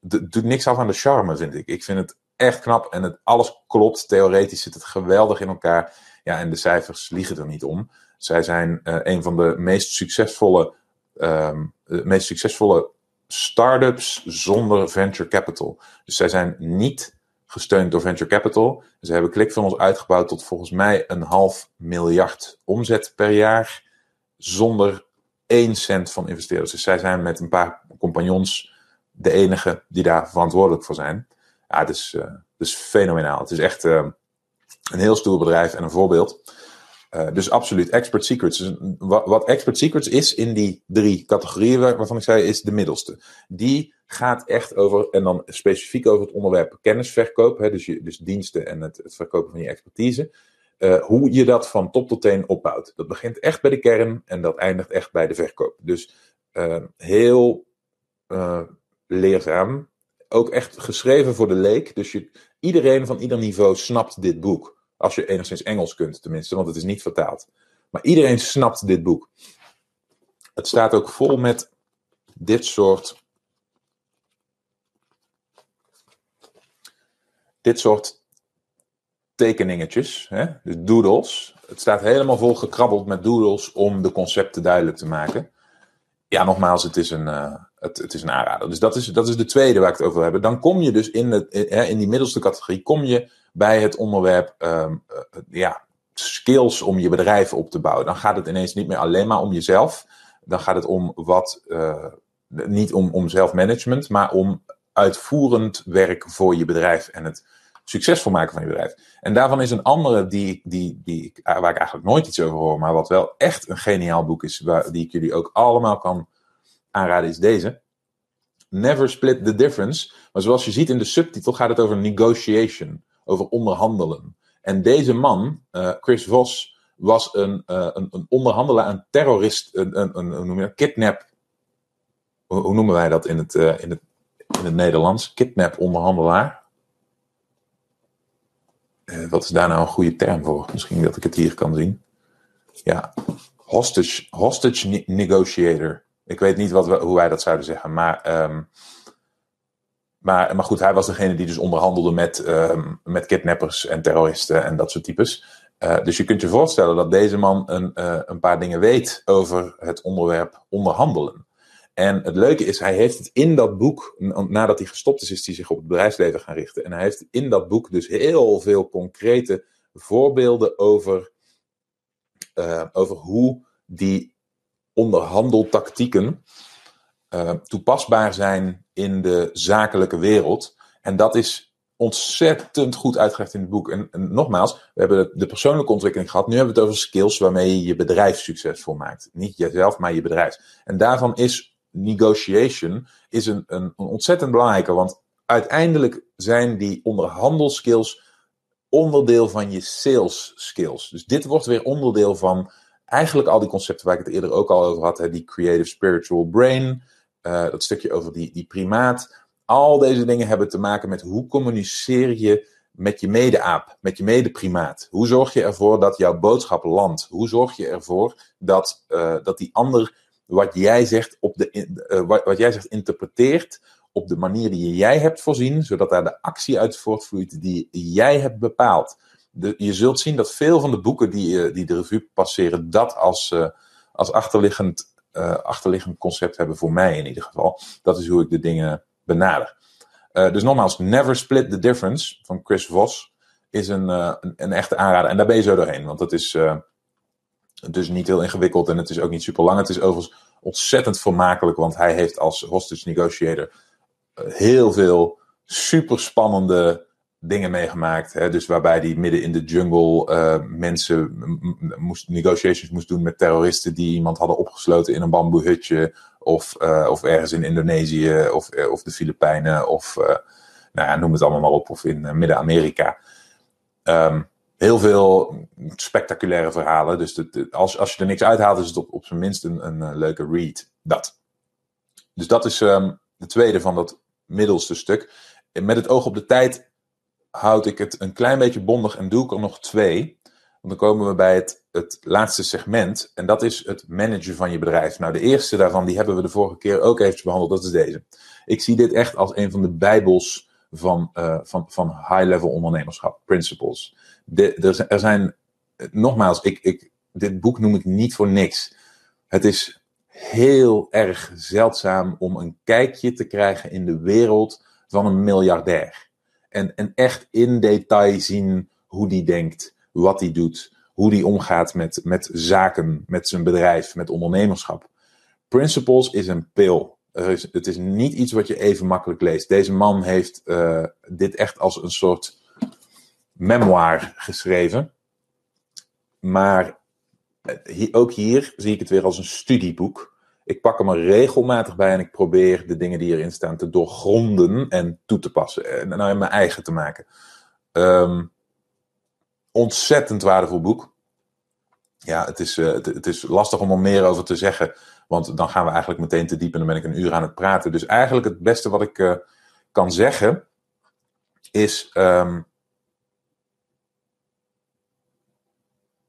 het, doet niks af aan de charme, vind ik. Ik vind het echt knap en het, alles klopt. Theoretisch zit het geweldig in elkaar. Ja, en de cijfers liegen er niet om. Zij zijn uh, een van de meest succesvolle, um, de meest succesvolle startups zonder venture capital. Dus zij zijn niet gesteund door venture capital. Ze hebben ClickFunnels uitgebouwd tot volgens mij een half miljard omzet per jaar. Zonder één cent van investeerders. Dus zij zijn met een paar compagnons de enige die daar verantwoordelijk voor zijn. Ja, het is, uh, fenomenaal. Het is echt uh, een heel stoer bedrijf en een voorbeeld. Uh, dus absoluut, Expert Secrets. Dus wat, wat, Expert Secrets is in die drie categorieën waarvan ik zei, is de middelste. Die gaat echt over, en dan specifiek over het onderwerp kennisverkoop, hè, dus, je, dus diensten en het, het verkopen van je expertise. Uh, hoe je dat van top tot teen opbouwt. Dat begint echt bij de kern en dat eindigt echt bij de verkoop. Dus uh, heel leerzaam. Ook echt geschreven voor de leek. Dus je, iedereen van ieder niveau snapt dit boek. Als je enigszins Engels kunt, tenminste, want het is niet vertaald. Maar iedereen snapt dit boek. Het staat ook vol met dit soort. Dit soort tekeningetjes, hè? dus doodles. Het staat helemaal vol gekrabbeld met doodles om de concepten duidelijk te maken. Ja, nogmaals, het is een, uh, het, het, is een aanrader. Dus dat is, dat is de tweede waar ik het over wil hebben. Dan kom je dus in, het, in die middelste categorie, kom je bij het onderwerp um, uh, ja, skills om je bedrijf op te bouwen. Dan gaat het ineens niet meer alleen maar om jezelf. Dan gaat het om wat, niet om, om zelfmanagement, maar om uitvoerend werk voor je bedrijf en het succesvol maken van je bedrijf. En daarvan is een andere die, die, die, waar ik eigenlijk nooit iets over hoor, maar wat wel echt een geniaal boek is, waar, die ik jullie ook allemaal kan aanraden, is deze. Never Split the Difference. Maar zoals je ziet in de subtitel gaat het over negotiation over onderhandelen. En deze man, uh, Chris Vos, was een, uh, een, een, onderhandelaar, een terrorist, een, een, een, je dat? kidnap. Hoe, noemen wij dat in het, in het, in het Nederlands? Kidnap eh, wat is daar nou een goede term voor? Misschien dat ik het hier kan zien. Ja, hostage, hostage negotiator. Ik weet niet wat we, hoe wij dat zouden zeggen, maar, ehm, maar, maar goed, hij was degene die dus onderhandelde met, ehm, met kidnappers en terroristen en dat soort types. Uh, dus je kunt je voorstellen dat deze man een, uh, een paar dingen weet over het onderwerp onderhandelen. En het leuke is, hij heeft het in dat boek, nadat hij gestopt is, is hij zich op het bedrijfsleven gaan richten. En hij heeft in dat boek dus heel veel concrete voorbeelden over, uh, over hoe die onderhandeltactieken uh, toepasbaar zijn in de zakelijke wereld. En dat is ontzettend goed uitgelegd in het boek. En, en, nogmaals, we hebben de persoonlijke ontwikkeling gehad. Nu hebben we het over skills waarmee je je bedrijf succesvol maakt. Niet jezelf, maar je bedrijf. En daarvan is negotiation is een, een, ontzettend belangrijke. Want uiteindelijk zijn die onderhandelskills onderdeel van je sales skills. Dus dit wordt weer onderdeel van eigenlijk al die concepten waar ik het eerder ook al over had. Hè, die creative spiritual brain, uh, dat stukje over die, die primaat. Al deze dingen hebben te maken met hoe communiceer je met je mede-aap, met je mede-primaat. Hoe zorg je ervoor dat jouw boodschap landt? Hoe zorg je ervoor dat, uh, dat die ander wat jij zegt, op de, uh, wat, wat jij zegt interpreteert op de manier die jij hebt voorzien, zodat daar de actie uit voortvloeit die jij hebt bepaald. Je zult zien dat veel van de boeken die, uh, die de revue passeren, dat als, uh, als achterliggend, achterliggend concept hebben, voor mij in ieder geval. Dat is hoe ik de dingen benader. dus nogmaals, Never Split the Difference van Chris Voss is een, een, een, echte aanrader. En daar ben je zo doorheen, want dat is is niet heel ingewikkeld en het is ook niet super lang. Het is overigens ontzettend vermakelijk, want hij heeft als hostage negotiator eh, heel veel super spannende dingen meegemaakt. Hè? Dus waarbij hij midden in de jungle uh, mensen moest, negotiations moest doen met terroristen die iemand hadden opgesloten in een bamboehutje. Of, uh, of ergens in Indonesië of, of de Filipijnen of nou ja, noem het allemaal maar op. Of in Midden-Amerika. Um, heel veel spectaculaire verhalen. Dus als, als je er niks uithaalt, is het op, op zijn minst een, een, een leuke read. Dat. Dus dat is um, de tweede van dat middelste stuk. En met het oog op de tijd houd ik het een klein beetje bondig en doe ik er nog twee. Want dan komen we bij het, het laatste segment. En dat is het managen van je bedrijf. Nou, de eerste daarvan, die hebben we de vorige keer ook eventjes behandeld. Dat is deze. Ik zie dit echt als een van de bijbels van, uh, van, van high-level ondernemerschap. Principles de, er, zijn, nogmaals, ik, ik, dit boek noem ik niet voor niks. Het is heel erg zeldzaam om een kijkje te krijgen in de wereld van een miljardair. En, en echt in detail zien hoe die denkt, wat hij doet, hoe die omgaat met, met zaken, met zijn bedrijf, met ondernemerschap. Principles is een pil. Is, het is niet iets wat je even makkelijk leest. Deze man heeft uh, dit echt als een soort memoir geschreven. Maar eh, ook hier zie ik het weer als een studieboek. Ik pak hem er regelmatig bij en ik probeer de dingen die erin staan te doorgronden en toe te passen. En nou in mijn eigen te maken. Um, ontzettend waardevol boek. Ja, het is, het, het, is lastig om er meer over te zeggen. Want dan gaan we eigenlijk meteen te diep en dan ben ik een uur aan het praten. Dus eigenlijk het beste wat ik uh, kan zeggen is. Um,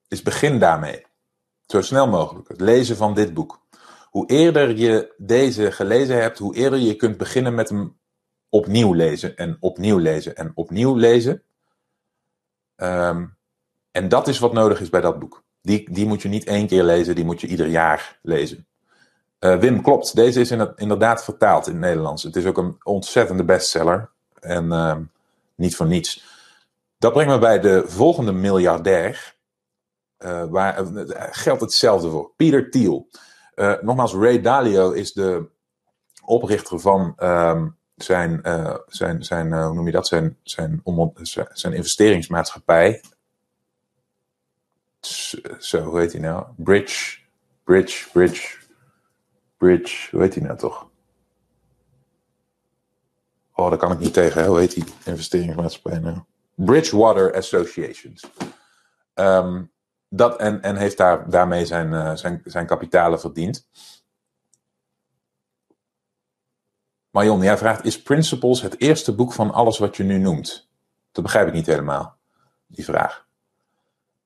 is begin daarmee. Zo snel mogelijk. Het lezen van dit boek. Hoe eerder je deze gelezen hebt, hoe eerder je kunt beginnen met hem opnieuw lezen en opnieuw lezen en opnieuw lezen. Um, en dat is wat nodig is bij dat boek. Die, die moet je niet één keer lezen, die moet je ieder jaar lezen. Uh, Wim, klopt. Deze is inderdaad vertaald in het Nederlands. Het is ook een ontzettende bestseller. En uh, niet voor niets. Dat brengt me bij de volgende miljardair. Uh, waar uh, geldt hetzelfde voor. Peter Thiel. Nogmaals, Ray Dalio is de oprichter van um, zijn, zijn, zijn hoe noem je dat? Zijn, zijn, zijn investeringsmaatschappij. Zo, hoe heet hij nou? Bridge, Bridge, Bridge, Bridge, hoe heet hij nou toch? Oh, daar kan ik niet tegen. Hoe heet die investeringsmaatschappij nou? Bridgewater Associations. Um, dat, en, en heeft daar, daarmee zijn, uh, zijn, zijn kapitalen verdiend. Marion, jij vraagt: Is Principles het eerste boek van alles wat je nu noemt? Dat begrijp ik niet helemaal. die vraag.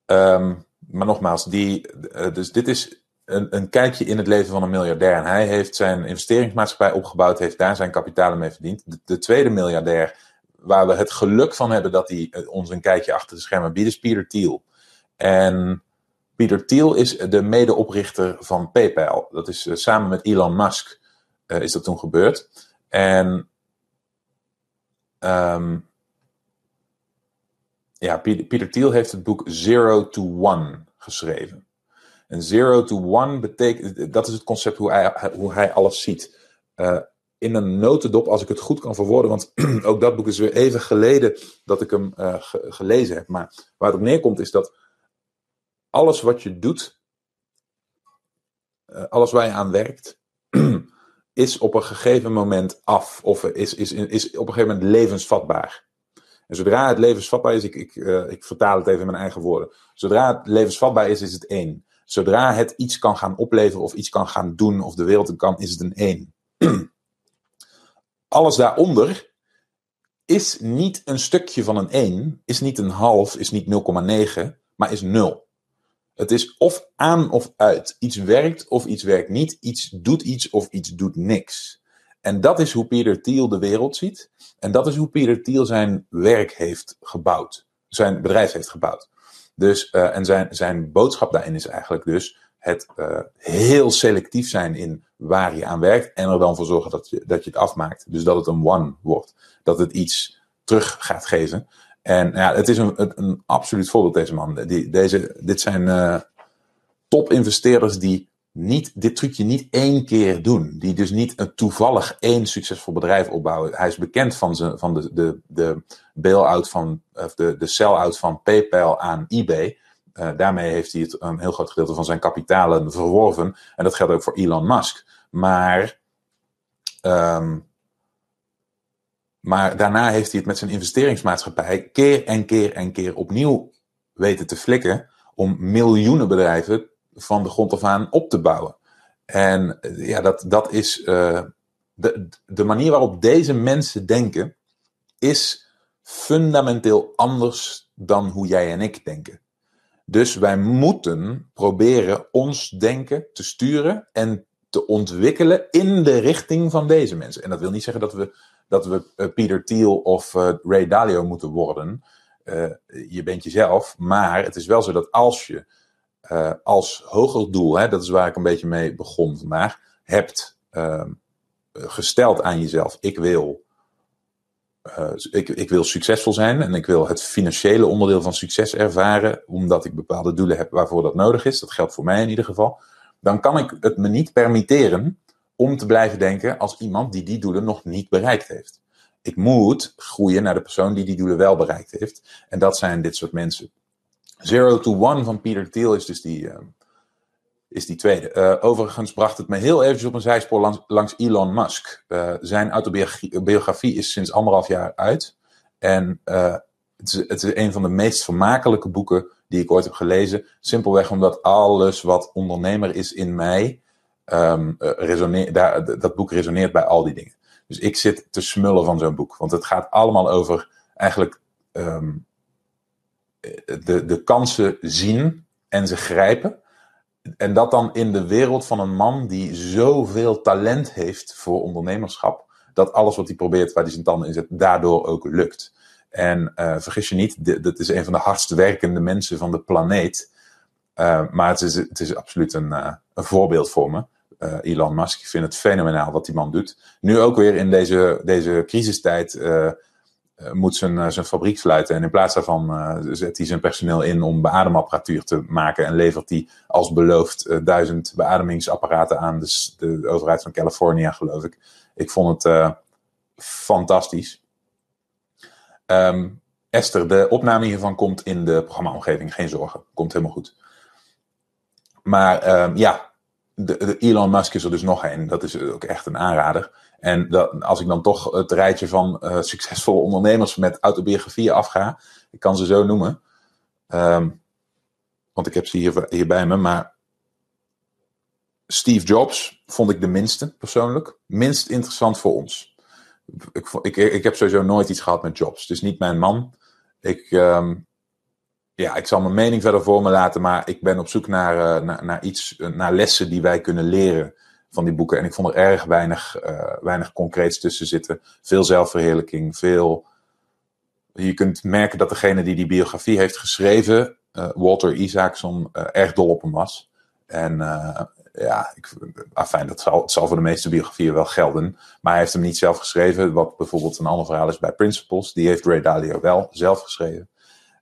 Ehm, maar nogmaals, die, eh, dus dit is een, kijkje in het leven van een miljardair. En hij heeft zijn investeringsmaatschappij opgebouwd, heeft daar zijn kapitalen mee verdiend. De, de tweede miljardair, waar we het geluk van hebben dat hij eh, ons een kijkje achter de schermen biedt, is Peter Thiel. En Peter Thiel is de medeoprichter van PayPal. Dat is uh, samen met Elon Musk uh, is dat toen gebeurd. En um, ja, Peter Thiel heeft het boek Zero to One geschreven. En Zero to One betekent, dat is het concept hoe hij, hoe hij alles ziet. Uh, in een notendop, als ik het goed kan verwoorden, want ook dat boek is weer even geleden dat ik hem ge gelezen heb. Maar waar het op neerkomt is dat alles wat je doet, uh, alles waar je aan werkt, is op een gegeven moment af. Of is, is, is op een gegeven moment levensvatbaar. En zodra het levensvatbaar is, ik, ik, ik vertaal het even in mijn eigen woorden. Zodra het levensvatbaar is, is het één. Zodra het iets kan gaan opleveren of iets kan gaan doen of de wereld kan, is het een één. Alles daaronder is niet een stukje van een 1, is niet een half, is niet 0,9, maar is 0. Het is of aan of uit. Iets werkt of iets werkt niet. Iets doet iets of iets doet niks. En dat is hoe Peter Thiel de wereld ziet. En dat is hoe Peter Thiel zijn werk heeft gebouwd. Zijn bedrijf heeft gebouwd. Dus, uh, en zijn, zijn boodschap daarin is eigenlijk dus het uh, heel selectief zijn in waar je aan werkt. En er dan voor zorgen dat je, dat je het afmaakt. Dus dat het een one wordt. Dat het iets terug gaat geven. En ja, het is een, een, absoluut voorbeeld, deze man. Die, deze, dit zijn uh, top-investeerders die niet, dit trucje niet één keer doen. Die dus niet een toevallig één succesvol bedrijf opbouwen. Hij is bekend van, zijn, van de, de, de bail-out van, of de, de sell-out van PayPal aan eBay. Uh, daarmee heeft hij het, een heel groot gedeelte van zijn kapitalen verworven. En dat geldt ook voor Elon Musk. Maar, um, maar daarna heeft hij het met zijn investeringsmaatschappij keer en keer en keer opnieuw weten te flikken. Om miljoenen bedrijven van de grond af aan op te bouwen. En ja, dat, dat is uh, de, de manier waarop deze mensen denken, is fundamenteel anders dan hoe jij en ik denken. Dus wij moeten proberen ons denken te sturen en te ontwikkelen in de richting van deze mensen. En dat wil niet zeggen dat we, dat we uh, Peter Thiel of Ray Dalio moeten worden. Je bent jezelf, maar het is wel zo dat als je uh, als hoger doel, hè, dat is waar ik een beetje mee begon vandaag, hebt uh, gesteld aan jezelf: ik wil, uh, ik, ik wil succesvol zijn en ik wil het financiële onderdeel van succes ervaren, omdat ik bepaalde doelen heb waarvoor dat nodig is. Dat geldt voor mij in ieder geval. Dan kan ik het me niet permitteren om te blijven denken als iemand die die doelen nog niet bereikt heeft. Ik moet groeien naar de persoon die die doelen wel bereikt heeft. En dat zijn dit soort mensen. Zero to One van Peter Thiel is dus die, uh, is die tweede. Uh, overigens bracht het me heel eventjes op een zijspoor langs, langs Elon Musk. Uh, zijn autobiografie is sinds anderhalf jaar uit. En het is, het, is, een van de meest vermakelijke boeken die ik ooit heb gelezen. Simpelweg omdat alles wat ondernemer is in mij, daar, dat boek resoneert bij al die dingen. Dus ik zit te smullen van zo'n boek. Want het gaat allemaal over eigenlijk um, de, de kansen zien en ze grijpen. En dat dan in de wereld van een man die zoveel talent heeft voor ondernemerschap. Dat alles wat hij probeert, waar hij zijn tanden in zet, daardoor ook lukt. En uh, vergis je niet, dit is een van de hardst werkende mensen van de planeet. Uh, maar het is, het is absoluut een, een voorbeeld voor me. Elon Musk, ik vind het fenomenaal wat die man doet. Nu ook weer in deze, deze crisistijd moet zijn, uh, zijn fabriek sluiten. En in plaats daarvan uh, zet hij zijn personeel in om beademapparatuur te maken. En levert hij als beloofd duizend beademingsapparaten aan de, de, overheid van Californië, geloof ik. Ik vond het fantastisch. Um, Esther, de opname hiervan komt in de programmaomgeving. Geen zorgen, komt helemaal goed. Maar um, ja, de, de Elon Musk is er dus nog een. Dat is ook echt een aanrader. En dat, als ik dan toch het rijtje van uh, succesvolle ondernemers met autobiografieën afga, ik kan ze zo noemen, um, want ik heb ze hier, hier bij me, maar Steve Jobs vond ik de minste persoonlijk, minst interessant voor ons. Ik, ik, ik heb sowieso nooit iets gehad met Jobs. Het is niet mijn man. Ik, um, ja, ik zal mijn mening verder voor me laten, maar ik ben op zoek naar, uh, naar, naar, iets, naar lessen die wij kunnen leren van die boeken. En ik vond er erg weinig, weinig concreets tussen zitten. Veel zelfverheerlijking, veel. Je kunt merken dat degene die die biografie heeft geschreven, Walter Isaacson, erg dol op hem was. En ja, ik, afijn, dat zal, zal voor de meeste biografieën wel gelden. Maar hij heeft hem niet zelf geschreven. Wat bijvoorbeeld een ander verhaal is bij Principles. Die heeft Ray Dalio wel zelf geschreven.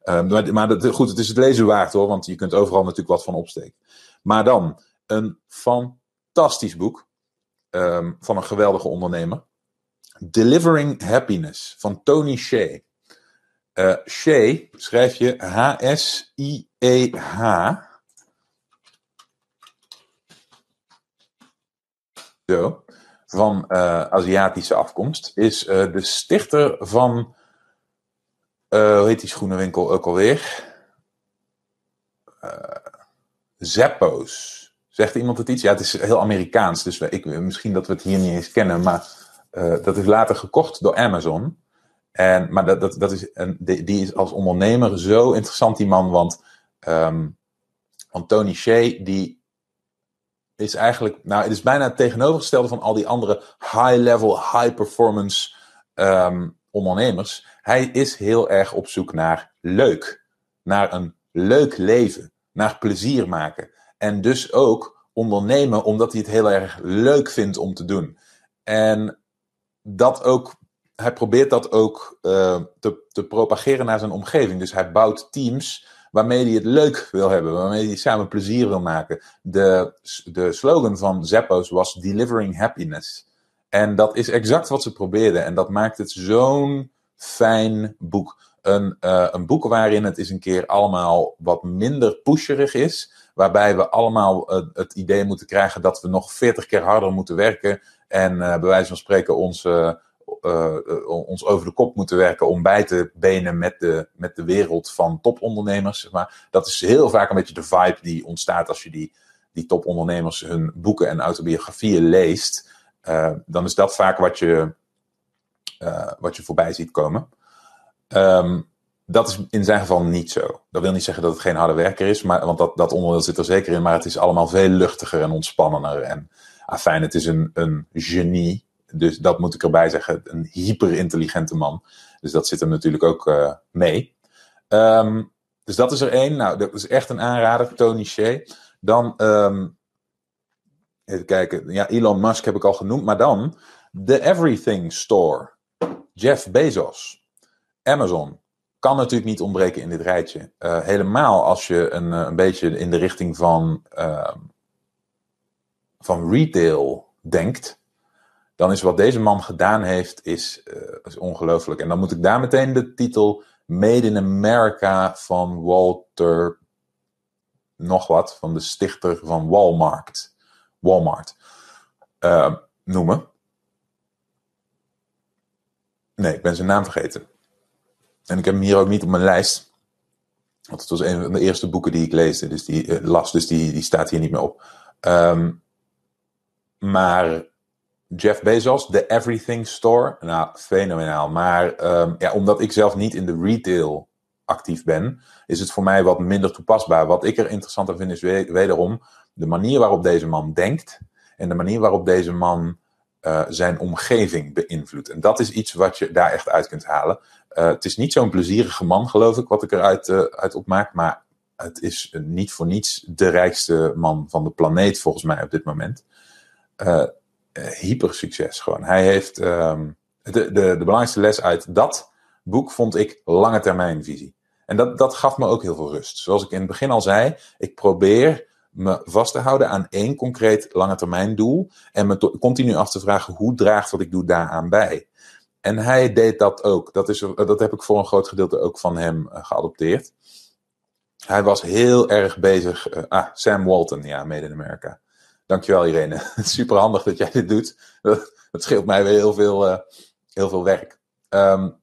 Um, maar dat, goed, het is het lezen waard hoor. Want je kunt overal natuurlijk wat van opsteken. Maar dan een fantastisch boek. Um, van een geweldige ondernemer. Delivering Happiness van Tony Shea. Uh, Shea schrijf je H-S-I-E-H. zo, van uh, Aziatische afkomst, is de stichter van, hoe heet die schoenenwinkel ook alweer? Zappos. Zegt iemand het iets? Ja, het is heel Amerikaans, dus ik, misschien dat we het hier niet eens kennen, maar dat is later gekocht door Amazon. En, maar dat, dat, dat is een, die, is als ondernemer zo interessant, die man, want, um, want Tony Shea, die is eigenlijk, nou, het is bijna het tegenovergestelde van al die andere high-level, high-performance um, ondernemers. Hij is heel erg op zoek naar leuk, naar een leuk leven, naar plezier maken. En dus ook ondernemen omdat hij het heel erg leuk vindt om te doen. En dat ook, hij probeert dat ook uh, te, te propageren naar zijn omgeving. Dus hij bouwt teams waarmee hij het leuk wil hebben, waarmee hij samen plezier wil maken. De, de slogan van Zappos was Delivering Happiness. En dat is exact wat ze probeerden. En dat maakt het zo'n fijn boek. Een, uh, een boek waarin het eens een keer allemaal wat minder pusherig is. Waarbij we allemaal uh, het idee moeten krijgen dat we nog veertig keer harder moeten werken. En uh, bij wijze van spreken uh, ons over de kop moeten werken om bij te benen met de, met de wereld van topondernemers. Zeg maar. Dat is heel vaak een beetje de vibe die ontstaat als je die, die topondernemers hun boeken en autobiografieën leest. Uh, dan is dat vaak wat je, uh, wat je voorbij ziet komen. Um, dat is in zijn geval niet zo. Dat wil niet zeggen dat het geen harde werker is, maar, want dat, dat onderdeel zit er zeker in. Maar het is allemaal veel luchtiger en ontspannender. En afijn, het is een, een genie dus dat moet ik erbij zeggen, een hyperintelligente man. Dus dat zit er natuurlijk ook uh, mee. Um, dus dat is er één. Nou, dat is echt een aanrader, Tony Shea. Dan, um, even kijken. Ja, Elon Musk heb ik al genoemd. Maar dan, The Everything Store. Jeff Bezos. Amazon. Kan natuurlijk niet ontbreken in dit rijtje. Uh, helemaal als je een, een beetje in de richting van, uh, van retail denkt dan is wat deze man gedaan heeft, is, uh, is ongelooflijk. En dan moet ik daar meteen de titel Made in America van Walter, nog wat, van de stichter van Walmart, Walmart uh, noemen. Nee, ik ben zijn naam vergeten. En ik heb hem hier ook niet op mijn lijst. Want het was een van de eerste boeken die ik leesde, dus die, uh, las, dus die, die staat hier niet meer op. Um, maar Jeff Bezos, de Everything Store. Nou, fenomenaal. Maar um, ja, omdat ik zelf niet in de retail actief ben, is het voor mij wat minder toepasbaar. Wat ik er interessant aan vind, is wederom de manier waarop deze man denkt en de manier waarop deze man uh, zijn omgeving beïnvloedt. En dat is iets wat je daar echt uit kunt halen. Uh, het is niet zo'n plezierige man, geloof ik, wat ik eruit uh, uit opmaak, maar het is niet voor niets de rijkste man van de planeet, volgens mij, op dit moment. Hyper succes gewoon. Hij heeft um, de, de, de belangrijkste les uit dat boek vond ik lange termijn visie. En dat, dat gaf me ook heel veel rust. Zoals ik in het begin al zei, ik probeer me vast te houden aan één concreet lange termijn doel. En me continu af te vragen hoe draagt wat ik doe daaraan bij. En hij deed dat ook. Dat, is, dat heb ik voor een groot gedeelte ook van hem uh, geadopteerd. Hij was heel erg bezig. Uh, ah, Sam Walton, ja, Made in America. Dankjewel Irene. Super handig dat jij dit doet. Dat scheelt mij weer heel veel, uh, heel veel werk. Um,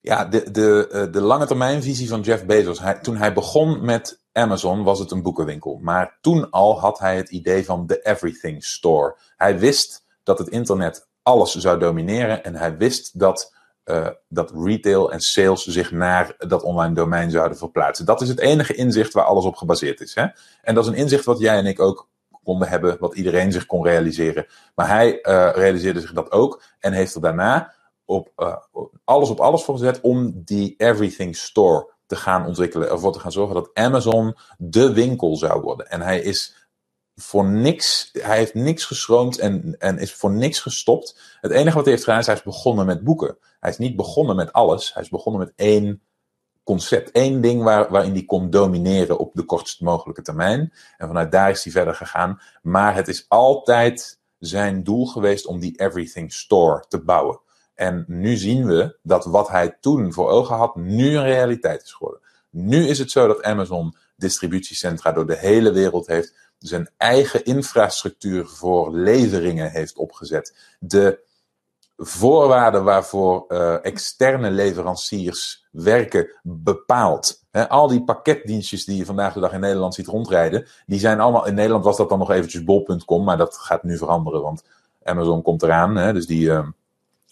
ja, de, de, uh, de lange termijnvisie van Jeff Bezos. Hij, toen hij begon met Amazon was het een boekenwinkel. Maar toen al had hij het idee van the everything store. Hij wist dat het internet alles zou domineren. En hij wist dat uh, dat retail en sales zich naar dat online domein zouden verplaatsen. Dat is het enige inzicht waar alles op gebaseerd is. Hè? En dat is een inzicht wat jij en ik ook konden hebben, wat iedereen zich kon realiseren. Maar hij uh, realiseerde zich dat ook en heeft er daarna op, uh, alles op alles voor gezet om die Everything Store te gaan ontwikkelen. Ervoor te gaan zorgen dat Amazon de winkel zou worden. En hij is voor niks, hij heeft niks geschroomd en, en is voor niks gestopt. Het enige wat hij heeft gedaan is, hij is begonnen met boeken. Hij is niet begonnen met alles. Hij is begonnen met één concept. één ding waar, waarin hij kon domineren op de kortst mogelijke termijn. En vanuit daar is hij verder gegaan. Maar het is altijd zijn doel geweest om die Everything Store te bouwen. En nu zien we dat wat hij toen voor ogen had, nu een realiteit is geworden. Nu is het zo dat Amazon distributiecentra door de hele wereld heeft, zijn eigen infrastructuur voor leveringen heeft opgezet. De voorwaarden waarvoor uh, externe leveranciers werken bepaalt. Al die pakketdienstjes die je vandaag de dag in Nederland ziet rondrijden, die zijn allemaal, in Nederland was dat dan nog eventjes bol.com, maar dat gaat nu veranderen, want Amazon komt eraan, dus die, uh,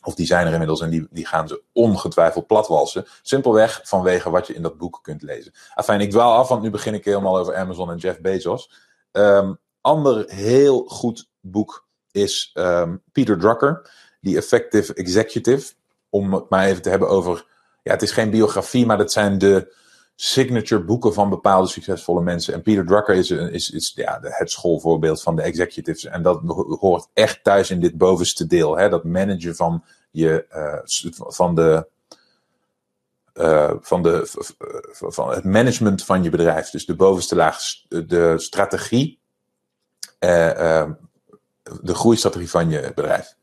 of die zijn er inmiddels en die, die gaan ze ongetwijfeld platwalsen. Simpelweg vanwege wat je in dat boek kunt lezen. Afijn, ik dwaal af, want nu begin ik helemaal over Amazon en Jeff Bezos. Um, ander heel goed boek is um, Peter Drucker. The Effective Executive. Om het maar even te hebben over. Ja, het is geen biografie, maar dat zijn de signature boeken van bepaalde succesvolle mensen. En Peter Drucker is, is, is ja, het schoolvoorbeeld van de executives. En dat hoort echt thuis in dit bovenste deel. Hè? Dat managen van, je, uh, van, de, uh, van, de, van het management van je bedrijf. Dus de bovenste laag, de strategie, uh, de groeistrategie van je bedrijf.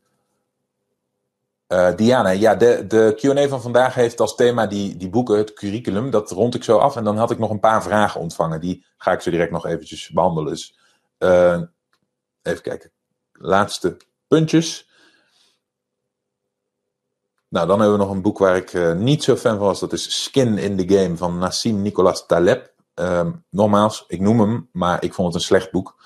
Diana, ja, de, de QA van vandaag heeft als thema die, die boeken, het curriculum. Dat rond ik zo af. En dan had ik nog een paar vragen ontvangen. Die ga ik zo direct nog eventjes behandelen. Dus even kijken. Laatste puntjes. Nou, dan hebben we nog een boek waar ik uh, niet zo fan van was. Dat is Skin in the Game van Nassim Nicolas Taleb. Um, nogmaals, ik noem hem, maar ik vond het een slecht boek.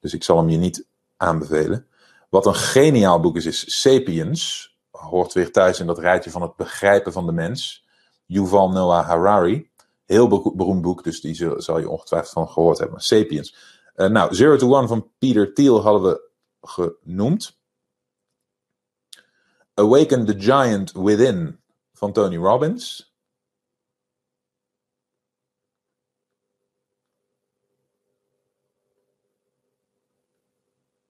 Dus ik zal hem je niet aanbevelen. Wat een geniaal boek is, is Sapiens hoort weer thuis in dat rijtje van het begrijpen van de mens. Yuval Noah Harari. Heel beroemd boek, dus die zal, je ongetwijfeld van gehoord hebben. Sapiens. Uh, nou, Zero to One van Peter Thiel hadden we genoemd. Awaken the Giant Within van Tony Robbins.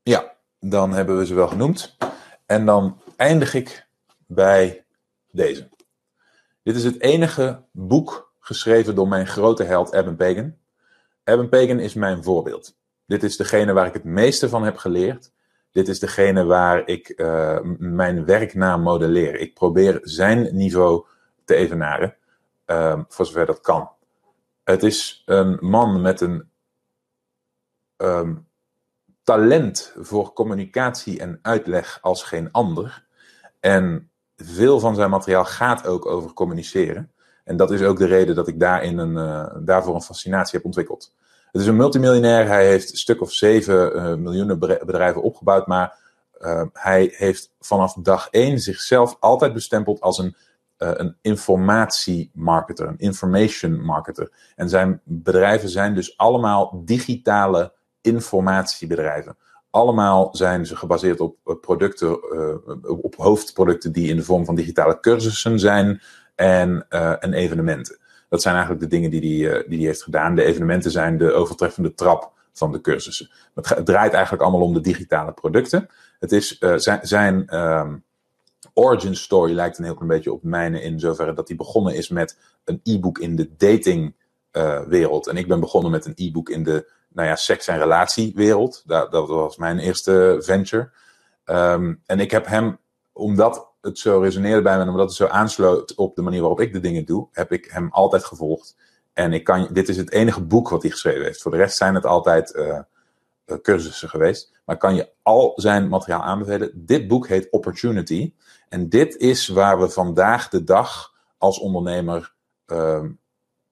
Ja, dan hebben we ze wel genoemd. En dan eindig ik bij deze. Dit is het enige boek geschreven door mijn grote held Eben Pagan. Eben Pagan is mijn voorbeeld. Dit is degene waar ik het meeste van heb geleerd. Dit is degene waar ik uh, mijn werk naar modelleer. Ik probeer zijn niveau te evenaren, uh, voor zover dat kan. Het is een man met een um, talent voor communicatie en uitleg als geen ander. En veel van zijn materiaal gaat ook over communiceren. En dat is ook de reden dat ik daarin een, uh, daarvoor een fascinatie heb ontwikkeld. Het is een multimiljonair. Hij heeft een stuk of zeven uh, miljoenen bedrijven opgebouwd. Maar uh, hij heeft vanaf dag één zichzelf altijd bestempeld als een, een informatiemarketer, een information marketer. En zijn bedrijven zijn dus allemaal digitale informatiebedrijven. Allemaal zijn ze gebaseerd op eh, producten, uh, op hoofdproducten die in de vorm van digitale cursussen zijn en, uh, en evenementen. Dat zijn eigenlijk de dingen die hij die, die, die heeft gedaan. De evenementen zijn de overtreffende trap van de cursussen. Het draait eigenlijk allemaal om de digitale producten. Het is zijn, zijn um, origin story lijkt een heel klein beetje op mijne in zoverre dat hij begonnen is met een e-book in de datingwereld. en ik ben begonnen met een e-book in de nou ja, seks- en relatiewereld. Dat, dat was mijn eerste venture. Um, en ik heb hem, omdat het zo resoneerde bij me en omdat het zo aansloot op de manier waarop ik de dingen doe, heb ik hem altijd gevolgd. En ik kan, dit is het enige boek wat hij geschreven heeft. Voor de rest zijn het altijd uh, cursussen geweest. Maar kan je al zijn materiaal aanbevelen. Dit boek heet Opportunity. En dit is waar we vandaag de dag als ondernemer, uh,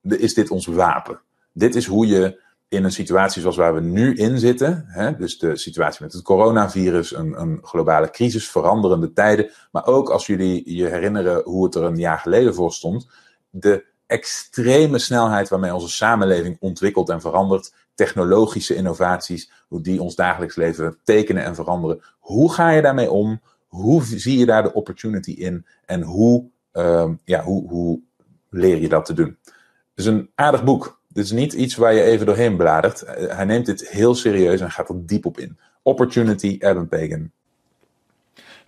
is dit ons wapen. Dit is hoe je in een situatie zoals waar we nu in zitten, hè, dus de situatie met het coronavirus, een, een, globale crisis, veranderende tijden, maar ook als jullie je herinneren hoe het er een jaar geleden voor stond, de extreme snelheid waarmee onze samenleving ontwikkelt en verandert, technologische innovaties, hoe die ons dagelijks leven tekenen en veranderen. Hoe ga je daarmee om? Hoe zie je daar de opportunity in? En hoe, uh, ja, hoe, hoe leer je dat te doen? Het is een aardig boek. Dit is niet iets waar je even doorheen bladert. Hij neemt dit heel serieus en gaat er diep op in. Opportunity, Adam Pagan.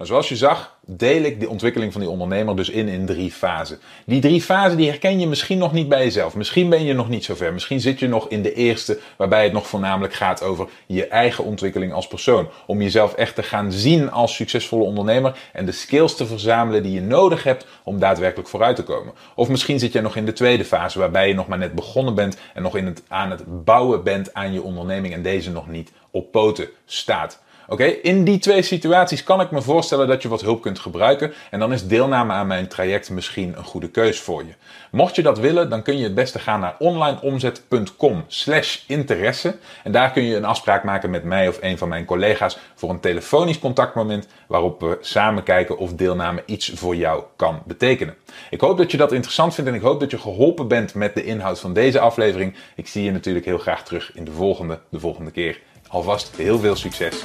Nou, zoals je zag, deel ik de ontwikkeling van die ondernemer dus in in drie fasen. Die drie fasen die herken je misschien nog niet bij jezelf. Misschien ben je nog niet zo ver. Misschien zit je nog in de eerste, waarbij het nog voornamelijk gaat over je eigen ontwikkeling als persoon. Om jezelf echt te gaan zien als succesvolle ondernemer en de skills te verzamelen die je nodig hebt om daadwerkelijk vooruit te komen. Of misschien zit je nog in de tweede fase, waarbij je nog maar net begonnen bent en nog in het, aan het bouwen bent aan je onderneming en deze nog niet op poten staat. Oké, in die twee situaties kan ik me voorstellen dat je wat hulp kunt gebruiken. En dan is deelname aan mijn traject misschien een goede keus voor je. Mocht je dat willen, dan kun je het beste gaan naar onlineomzet.com slash interesse. En daar kun je een afspraak maken met mij of een van mijn collega's voor een telefonisch contactmoment waarop we samen kijken of deelname iets voor jou kan betekenen. Ik hoop dat je dat interessant vindt en ik hoop dat je geholpen bent met de inhoud van deze aflevering. Ik zie je natuurlijk heel graag terug in de volgende, de volgende keer. Alvast heel veel succes.